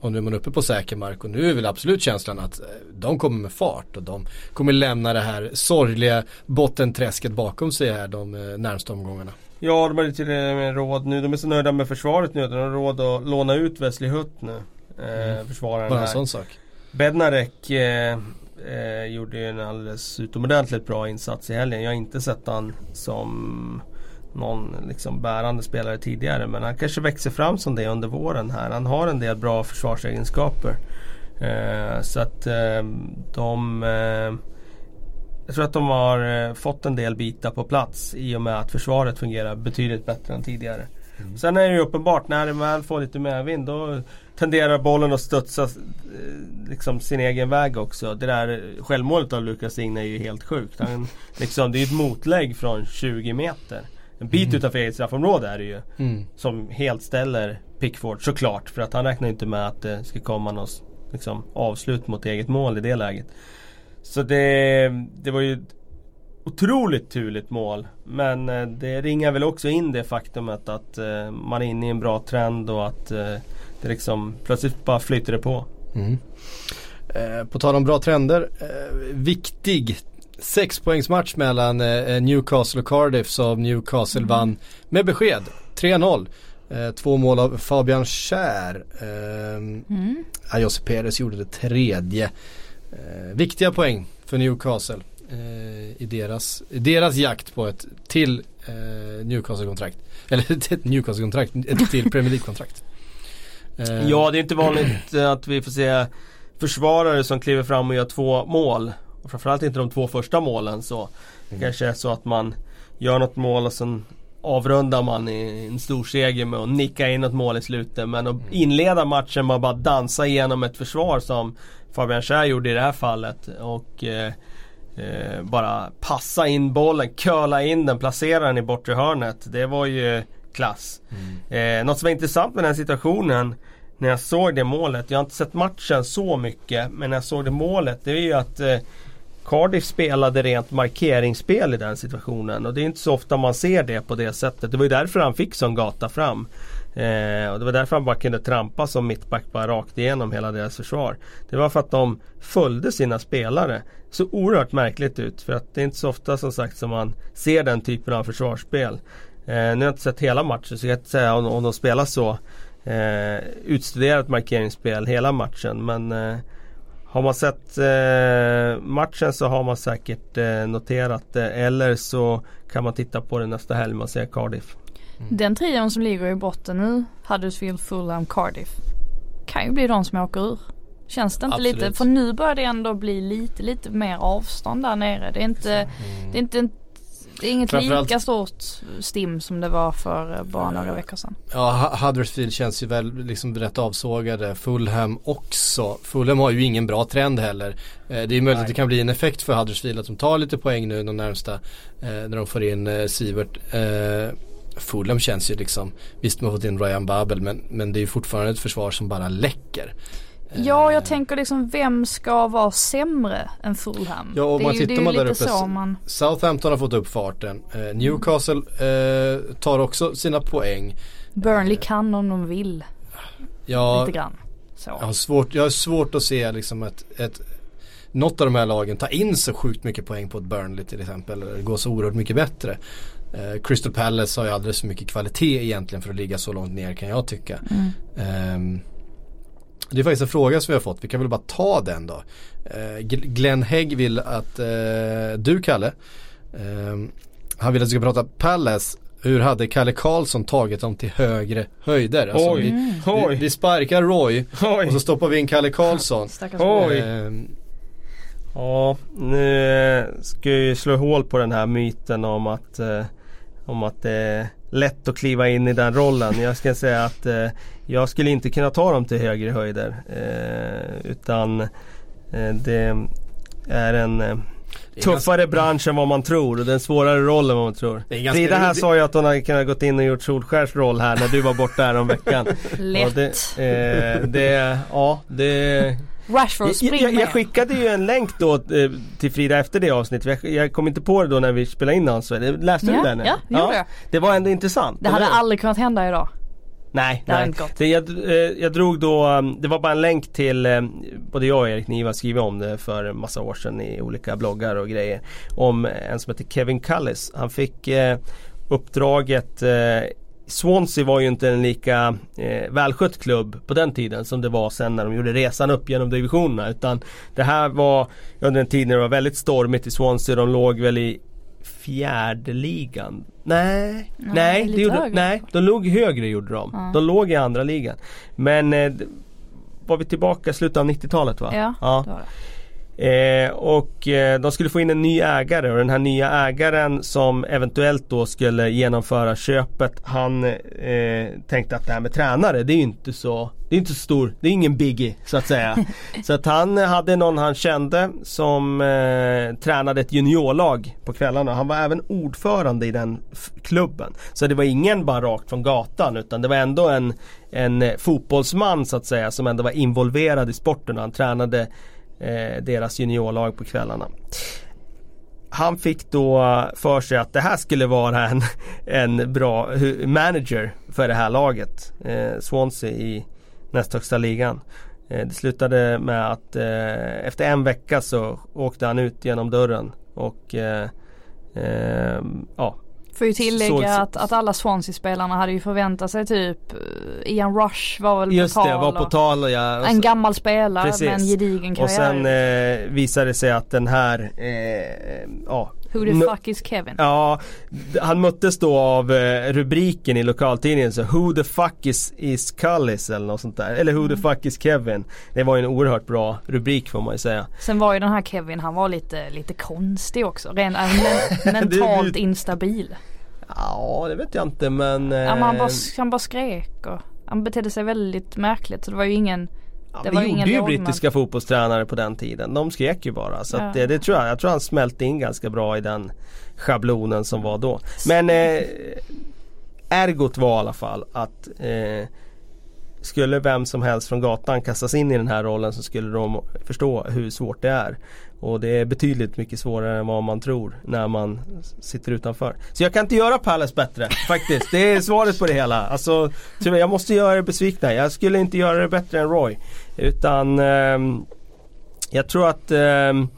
Och nu är man uppe på säker mark och nu är väl absolut känslan att eh, de kommer med fart och de kommer lämna det här sorgliga bottenträsket bakom sig här de eh, närmsta omgångarna. Ja, de har lite med råd nu. De är så nöjda med försvaret nu de har råd att låna ut Wesley Hutt nu. Eh, mm. Försvararen Bara en sån sak. Bednarek eh, eh, gjorde en alldeles utomordentligt bra insats i helgen. Jag har inte sett han som någon liksom bärande spelare tidigare. Men han kanske växer fram som det under våren här. Han har en del bra försvarsegenskaper. Eh, så att eh, de eh, Jag tror att de har eh, fått en del bitar på plats i och med att försvaret fungerar betydligt bättre än tidigare. Mm. Sen är det ju uppenbart när de väl får lite medvind då tenderar bollen att studsa eh, liksom sin egen väg också. Det där självmålet av Lukas Digne är ju helt sjukt. Han, liksom, det är ju ett motlägg från 20 meter. En bit mm. utanför eget straffområde är det ju. Mm. Som helt ställer Pickford såklart. För att han räknar inte med att det ska komma något liksom, avslut mot eget mål i det läget. Så det, det var ju ett otroligt turligt mål. Men eh, det ringar väl också in det faktumet att eh, man är inne i en bra trend och att eh, det liksom plötsligt bara flyter det på. Mm. Eh, på tal om bra trender. Eh, viktig sexpoängsmatch mellan eh, Newcastle och Cardiff som Newcastle mm. vann med besked. 3-0. Eh, två mål av Fabian Schär. Eh, mm. Josip Perez gjorde det tredje. Eh, viktiga poäng för Newcastle eh, i, deras, i deras jakt på ett till eh, Newcastle-kontrakt. Eller ett Newcastle-kontrakt, ett till Premier League-kontrakt. Ja, det är inte vanligt att vi får se försvarare som kliver fram och gör två mål och framförallt inte de två första målen så Det mm. kanske är så att man gör något mål och sen avrundar man i en stor seger med att nicka in ett mål i slutet. Men att mm. inleda matchen med att bara dansa igenom ett försvar som Fabian Schär gjorde i det här fallet. Och eh, eh, bara passa in bollen, curla in den, placera den i bortre hörnet. Det var ju klass. Mm. Eh, något som var intressant med den situationen när jag såg det målet. Jag har inte sett matchen så mycket men när jag såg det målet det är ju att eh, Cardiff spelade rent markeringsspel i den situationen och det är inte så ofta man ser det på det sättet. Det var ju därför han fick sån gata fram. Eh, och det var därför han bara kunde trampa som mittback bara rakt igenom hela deras försvar. Det var för att de följde sina spelare. Så oerhört märkligt ut för att det är inte så ofta som sagt som man ser den typen av försvarsspel. Eh, nu har jag inte sett hela matchen så jag kan inte säga om, om de spelar så eh, utstuderat markeringsspel hela matchen men eh, har man sett eh, matchen så har man säkert eh, noterat det eller så kan man titta på det nästa helg man ser Cardiff. Mm. Den trion som ligger i botten nu, Huddersfield, Fulham, Cardiff. Kan ju bli de som åker ur. Känns det inte Absolut. lite, för nu börjar det ändå bli lite, lite mer avstånd där nere. Det är inte, mm. det är inte det är inget lika stort stim som det var för eh, bara några veckor sedan. Ja, Huddersfield känns ju väl liksom rätt avsågade. Fulham också. Fulham har ju ingen bra trend heller. Eh, det är möjligt Nej. att det kan bli en effekt för Huddersfield att de tar lite poäng nu de närmsta. Eh, när de får in Sivert. Fulham känns ju liksom, visst man har fått in Ryan Babel men, men det är ju fortfarande ett försvar som bara läcker. Ja, jag tänker liksom vem ska vara sämre än Fulham? Ja, om man tittar man där uppe. Man... Southampton har fått upp farten. Eh, Newcastle eh, tar också sina poäng. Burnley kan om de vill. Ja, Lite grann. Så. Jag, har svårt, jag har svårt att se liksom ett, ett något av de här lagen ta in så sjukt mycket poäng på ett Burnley till exempel. Eller gå så oerhört mycket bättre. Eh, Crystal Palace har ju alldeles för mycket kvalitet egentligen för att ligga så långt ner kan jag tycka. Mm. Det är faktiskt en fråga som vi har fått, vi kan väl bara ta den då. Eh, Glenn Hägg vill att eh, du Kalle, eh, han vill att vi ska prata Palace hur hade Kalle Karlsson tagit dem till högre höjder? Alltså oj, vi, oj. Vi, vi, sparkar Roy oj. och så stoppar vi in Kalle Karlsson. Oj. Eh, ja, nu ska jag ju slå hål på den här myten om att, eh, om att det är lätt att kliva in i den rollen. Jag ska säga att eh, jag skulle inte kunna ta dem till högre höjder. Eh, utan eh, det är en eh, tuffare ganska... bransch än vad man tror och det är en svårare roll än vad man tror. Frida här sa ju att hon hade kunnat gått in och gjort Solskärs roll här när du var borta här om veckan. Lätt. Det, eh, det, ja det Rashford jag, jag, jag, skickade ju en länk då eh, till Frida efter det avsnittet. Jag, jag kom inte på det då när vi spelade in Ansvar. Läste ja, du den? Ja, det gjorde jag. Det var ändå intressant. Det hade aldrig kunnat hända idag. Nej, det nej. Det, jag, eh, jag drog då, um, det var bara en länk till, eh, både jag och Erik Niva skrivit om det för en massa år sedan i olika bloggar och grejer. Om en som heter Kevin Cullis. Han fick eh, uppdraget Swansea var ju inte en lika eh, välskött klubb på den tiden som det var sen när de gjorde resan upp genom divisionerna. Utan det här var under en tid när det var väldigt stormigt i Swansea. De låg väl i fjärde ligan. Nej, ja, nej, det gjorde, nej, de låg högre gjorde de. Ja. De låg i andra ligan. Men eh, var vi tillbaka i slutet av 90-talet va? Ja, ja. Eh, och eh, de skulle få in en ny ägare och den här nya ägaren som eventuellt då skulle genomföra köpet Han eh, tänkte att det här med tränare det är inte så Det är inte så stor, det är ingen biggie så att säga. Så att han hade någon han kände som eh, tränade ett juniorlag på kvällarna. Han var även ordförande i den klubben. Så det var ingen bara rakt från gatan utan det var ändå en En fotbollsman så att säga som ändå var involverad i sporten. Han tränade eh, deras juniorlag på kvällarna. Han fick då för sig att det här skulle vara en, en bra manager för det här laget. Eh, Swansea i näst högsta ligan. Eh, det slutade med att eh, efter en vecka så åkte han ut genom dörren och eh, eh, ja, Får ju tillägga att, att alla Swansea-spelarna hade ju förväntat sig typ eh, Ian Rush var väl Just på tal. Just det, var på tal ja. En gammal spelare Precis. med en gedigen karriär. Och sen eh, visade det sig att den här, eh, ja Who the fuck is Kevin? Ja, han möttes då av eh, rubriken i lokaltidningen så Who the fuck is, is Cullis eller något sånt där. Eller Who mm. the fuck is Kevin. Det var ju en oerhört bra rubrik får man ju säga. Sen var ju den här Kevin, han var lite, lite konstig också. Ren, äh, mentalt instabil. Ja, det vet jag inte men... Ja, men han, bara, eh, han bara skrek och han betedde sig väldigt märkligt så det var ju ingen Ja, Det det, gjorde ju brittiska fotbollstränare på den tiden. De skrek ju bara. Så Ja. det, det tror jag. Jag tror han smälte in ganska bra i den schablonen som var då. Men eh, ergot var i alla fall att eh, skulle vem som helst från gatan kastas in i den här rollen så skulle de förstå hur svårt det är. Och det är betydligt mycket svårare än vad man tror när man sitter utanför. Så jag kan inte göra Palace bättre faktiskt. Det är svaret på det hela. Alltså, jag måste göra er besvikna. Jag skulle inte göra det bättre än Roy. Utan ehm, jag tror att ehm,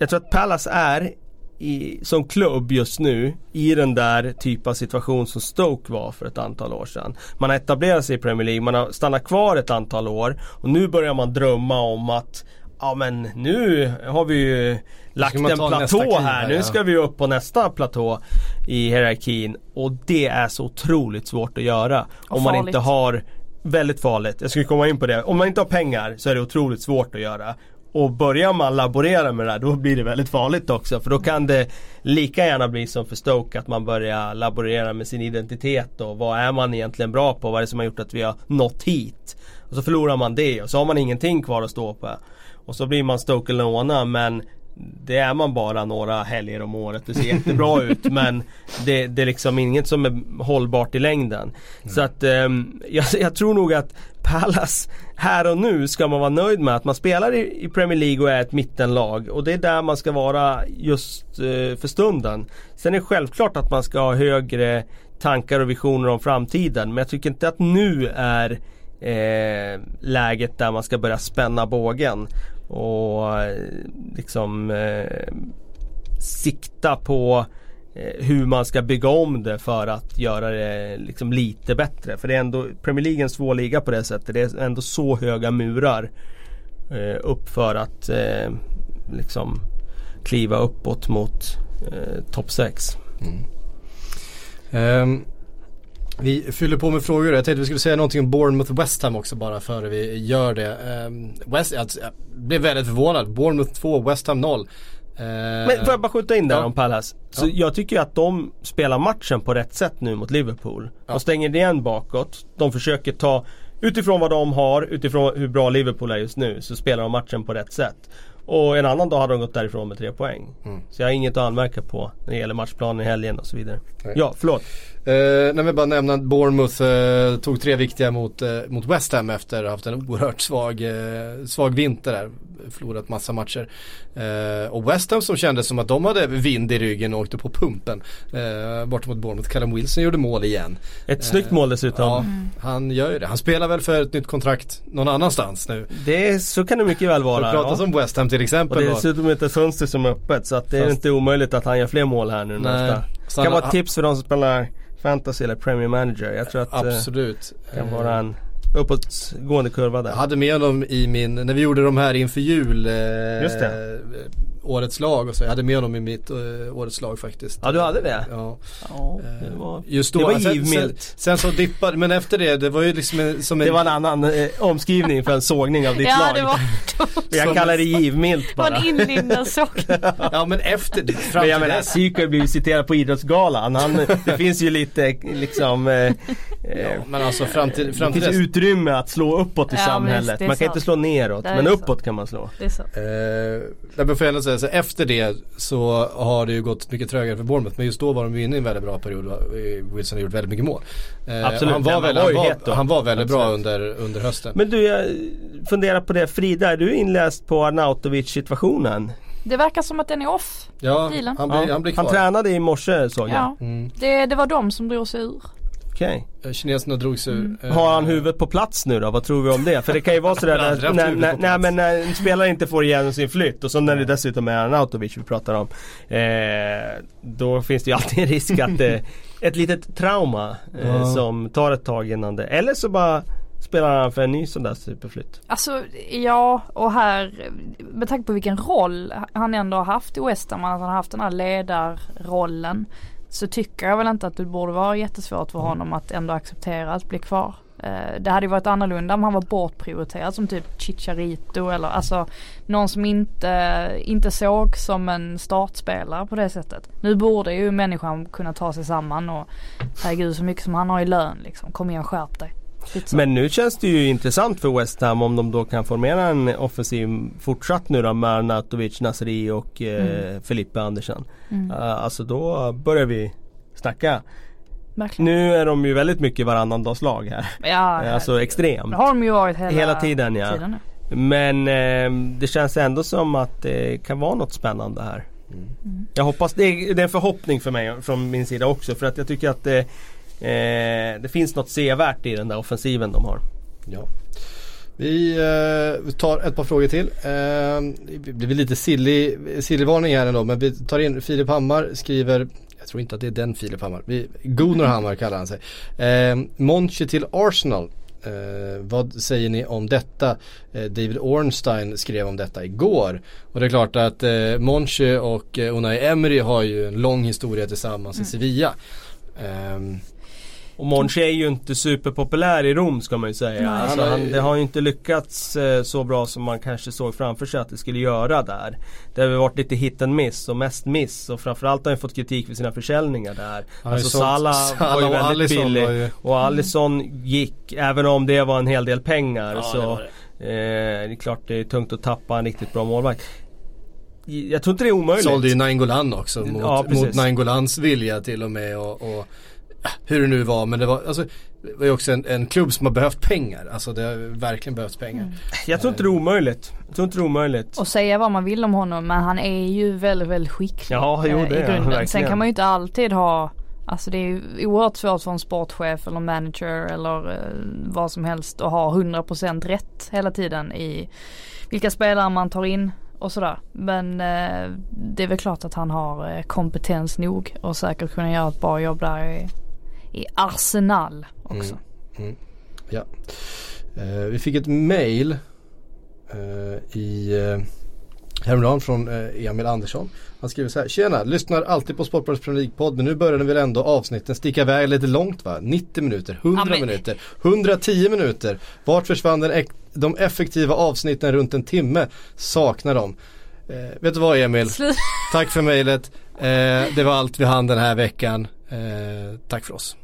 Jag tror att Palace är i, som klubb just nu i den där typen av situation som Stoke var för ett antal år sedan. Man har etablerat sig i Premier League, man har stannat kvar ett antal år och nu börjar man drömma om att Ja men nu har vi ju lagt man en platå här. här, Nu ja. ska vi upp på nästa platå i hierarkin. Och det är så otroligt svårt att göra. Och om man farligt. inte har Väldigt farligt. Jag skulle komma in på det. Om man inte har pengar så är det otroligt svårt att göra. Och börjar man laborera med det här då blir det väldigt farligt också. För då kan det lika gärna bli som för Stoke att man börjar laborera med sin identitet och vad är man egentligen bra på? Vad är det som har gjort att vi har nått hit? Och så förlorar man det och så har man ingenting kvar att stå på. Och så blir man Stoke Lona men det är man bara några helger om året. Det ser jättebra ut men det, det är liksom inget som är hållbart i längden. Så att ehm, jag, jag tror nog att Palace här och nu ska man vara nöjd med att man spelar i, i Premier League och är ett mittenlag. Och det är där man ska vara just eh, för stunden. Sen är det självklart att man ska ha högre tankar och visioner om framtiden. Men jag tycker inte att nu är eh, läget där man ska börja spänna bågen. Och liksom eh, sikta på eh, hur man ska bygga om det för att göra det liksom lite bättre. För det är ändå Premier League är en svår liga på det sättet. Det är ändå så höga murar eh, upp för att eh, liksom kliva uppåt mot eh, topp 6. Mm. Ehm, vi fyller på med frågor. Jag tänkte vi skulle säga någonting om Bournemouth West Ham också bara före vi gör det. Ehm, West, jag blev väldigt förvånad. Bournemouth 2, West Ham 0. Ehm, Men får jag bara skjuta in där ja. om Palace? Så Ja. jag tycker att de spelar matchen på rätt sätt nu mot Liverpool. Ja. De stänger igen bakåt. De försöker ta Utifrån vad de har, utifrån hur bra Liverpool är just nu så spelar de matchen på rätt sätt. Och en annan dag hade de gått därifrån med tre poäng. Mm. Så jag har inget att anmärka på när det gäller matchplanen i helgen och så vidare. Nej. Ja, förlåt. Uh, nej men bara nämna att Bournemouth eh, tog tre viktiga mot, eh, mot West Ham efter att ha haft en oerhört svag, eh, svag vinter där. Förlorat massa matcher. Eh, och West Ham som kändes som att de hade vind i ryggen och åkte på pumpen. Uh, bort mot Bournemouth. Callum Wilson gjorde mål igen. Ett Eh, snyggt mål dessutom. Ja, han gör ju det. Han spelar väl för ett nytt kontrakt någon annanstans nu. Det är, så kan det mycket väl Det vara. pratas ja. om West Ham till Och exempel. det är dessutom inte ett fönster som är öppet så att det är Fast- inte omöjligt att han gör fler mål här nu Nej. nästa. Så kan vara ett tips för de som spelar Fantasy eller Premier Manager. Jag tror att eh, Absolut. det kan Eh, vara en uppåtgående kurva där. Jag hade med honom i min, när vi gjorde de här inför jul, eh, Just det. Årets lag och så. Jag hade med honom i mitt eh, årets lag faktiskt. Ja du hade det? Ja. Ja. eh, Det var, Just då, det var sen, sen, givmilt. sen så dippade, men efter det, det var ju liksom en, som en Det var en annan eh, omskrivning för en sågning av ditt Ja lag. det var, Jag kallar det givmilt det var bara. en inlindad såg. Ja men efter det, Men jag menar. Syko har blivit citerad på Idrottsgalan. Han, det finns ju lite liksom eh, eh, Ja, men alltså fram till, Det fram till finns dess. utrymme att slå uppåt i Ja, samhället. det Man kan sant. inte slå neråt, Det men så. uppåt kan man slå. Det är så. Eh, men får jag ändå säga så efter det så har det ju gått mycket trögare för Bournemouth. Men just då var de ju inne i en väldigt bra period. Eh, Wilson har gjort väldigt mycket mål. Eh, Absolut, Han var, väl, han var han, var, het då. han var väldigt bra under, under hösten. Men du, jag funderar på det. Frida, är du inläst på Arnautovic situationen? Det verkar som att den är off. ja, han blir, han blir kvar. han tränade i morse såg jag. Ja. Mm. Det, det var de som drog sig ur. Okej. Eh, Kineserna drog sig ur. eh, Har han huvudet på plats nu då? Vad tror vi om det? För det kan ju vara sådär när, när, när, nej, men när en spelare inte får igenom sin flytt och så när det dessutom är Arnautovic vi pratar om. Eh, då finns det ju alltid en risk att det ett litet trauma eh, Ja. som tar ett tag innan det. Eller så bara spelar han för en ny sån där superflytt. Alltså ja och här med tanke på vilken roll han ändå har haft i West Ham, att han har haft den här ledarrollen. Så tycker jag väl inte att det borde vara jättesvårt för honom att ändå acceptera att bli kvar. Eh, det hade ju varit annorlunda om han var bortprioriterad som typ Chicharito eller alltså någon som inte, inte såg som en startspelare på det sättet. Nu borde ju människan kunna ta sig samman och herregud så mycket som han har i lön liksom. Kom igen skärp dig. Men nu känns det ju intressant för West Ham om de då kan formera en offensiv fortsatt nu då med Arnautovic, Nasri och eh, mm. Felipe Andersen. Mm. Uh, alltså då börjar vi snacka. Verkligen. Nu är de ju väldigt mycket varannandagslag här. Ja, alltså extremt. Det har de ju varit hela, hela tiden. Ja. Tiden Men eh, det känns ändå som att det kan vara något spännande här. Mm. Jag hoppas, det är, det är en förhoppning för mig från min sida också för att jag tycker att det, eh, det finns något sevärt i den där offensiven de har. Ja. Vi eh, tar ett par frågor till. Eh, det blir lite silly, silly varning här ändå men vi tar in Filip Hammar skriver jag tror inte att det är den Filip Hammar. Gunnar Hammar kallar han sig. Eh, Monchi till Arsenal. Eh, vad säger ni om detta? Eh, David Ornstein skrev om detta igår. Och det är klart att eh, Monchi och eh, Unai Emery har ju en lång historia tillsammans mm. i Sevilla. Och Monchi är ju inte superpopulär i Rom ska man ju säga. Nej, alltså, han, det har ju inte lyckats eh, så bra som man kanske såg framför sig att det skulle göra där. Det har varit lite hit and miss och mest miss och framförallt har han fått kritik för sina försäljningar där. Ja, alltså Salah, Salah var ju väldigt Allison billig ju... och Alisson gick, även om det var en hel del pengar ja, så det, det. Eh, det är klart det är tungt att tappa en riktigt bra målvakt. Jag tror inte det är omöjligt. Sålde ju Nainggolan också mot, ja, mot Nainggolans vilja till och med och, och hur det nu var men det var, alltså, det var ju också en, en klubb som har behövt pengar. Alltså det har verkligen behövt pengar. Mm. Jag tror inte det är omöjligt. Jag tror inte det är omöjligt. Och säga vad man vill om honom men han är ju väldigt, väldigt skicklig. Ja, jo, det i grunden. Sen kan man ju inte alltid ha Alltså det är ju oerhört svårt för en sportchef eller manager eller eh, vad som helst att ha 100% rätt hela tiden i vilka spelare man tar in och sådär. Men eh, det är väl klart att han har eh, kompetens nog och säkert kunna göra ett bra jobb där i, Arsenal också. Mm, mm, ja. Eh, vi fick ett mail eh, i eh, häromdagen från eh, Emil Andersson. Han skriver så här. Tjena, lyssnar alltid på Sportbladets Premier League-podd men nu börjar den väl ändå avsnitten sticka iväg lite långt va? 90 minuter, 100 ja, minuter, 110 minuter. Vart försvann den, de effektiva avsnitten runt en timme? Saknar dem. Eh, vet du vad Emil? Tack för mejlet. Det var allt vi hann den här veckan. Eh, tack för oss.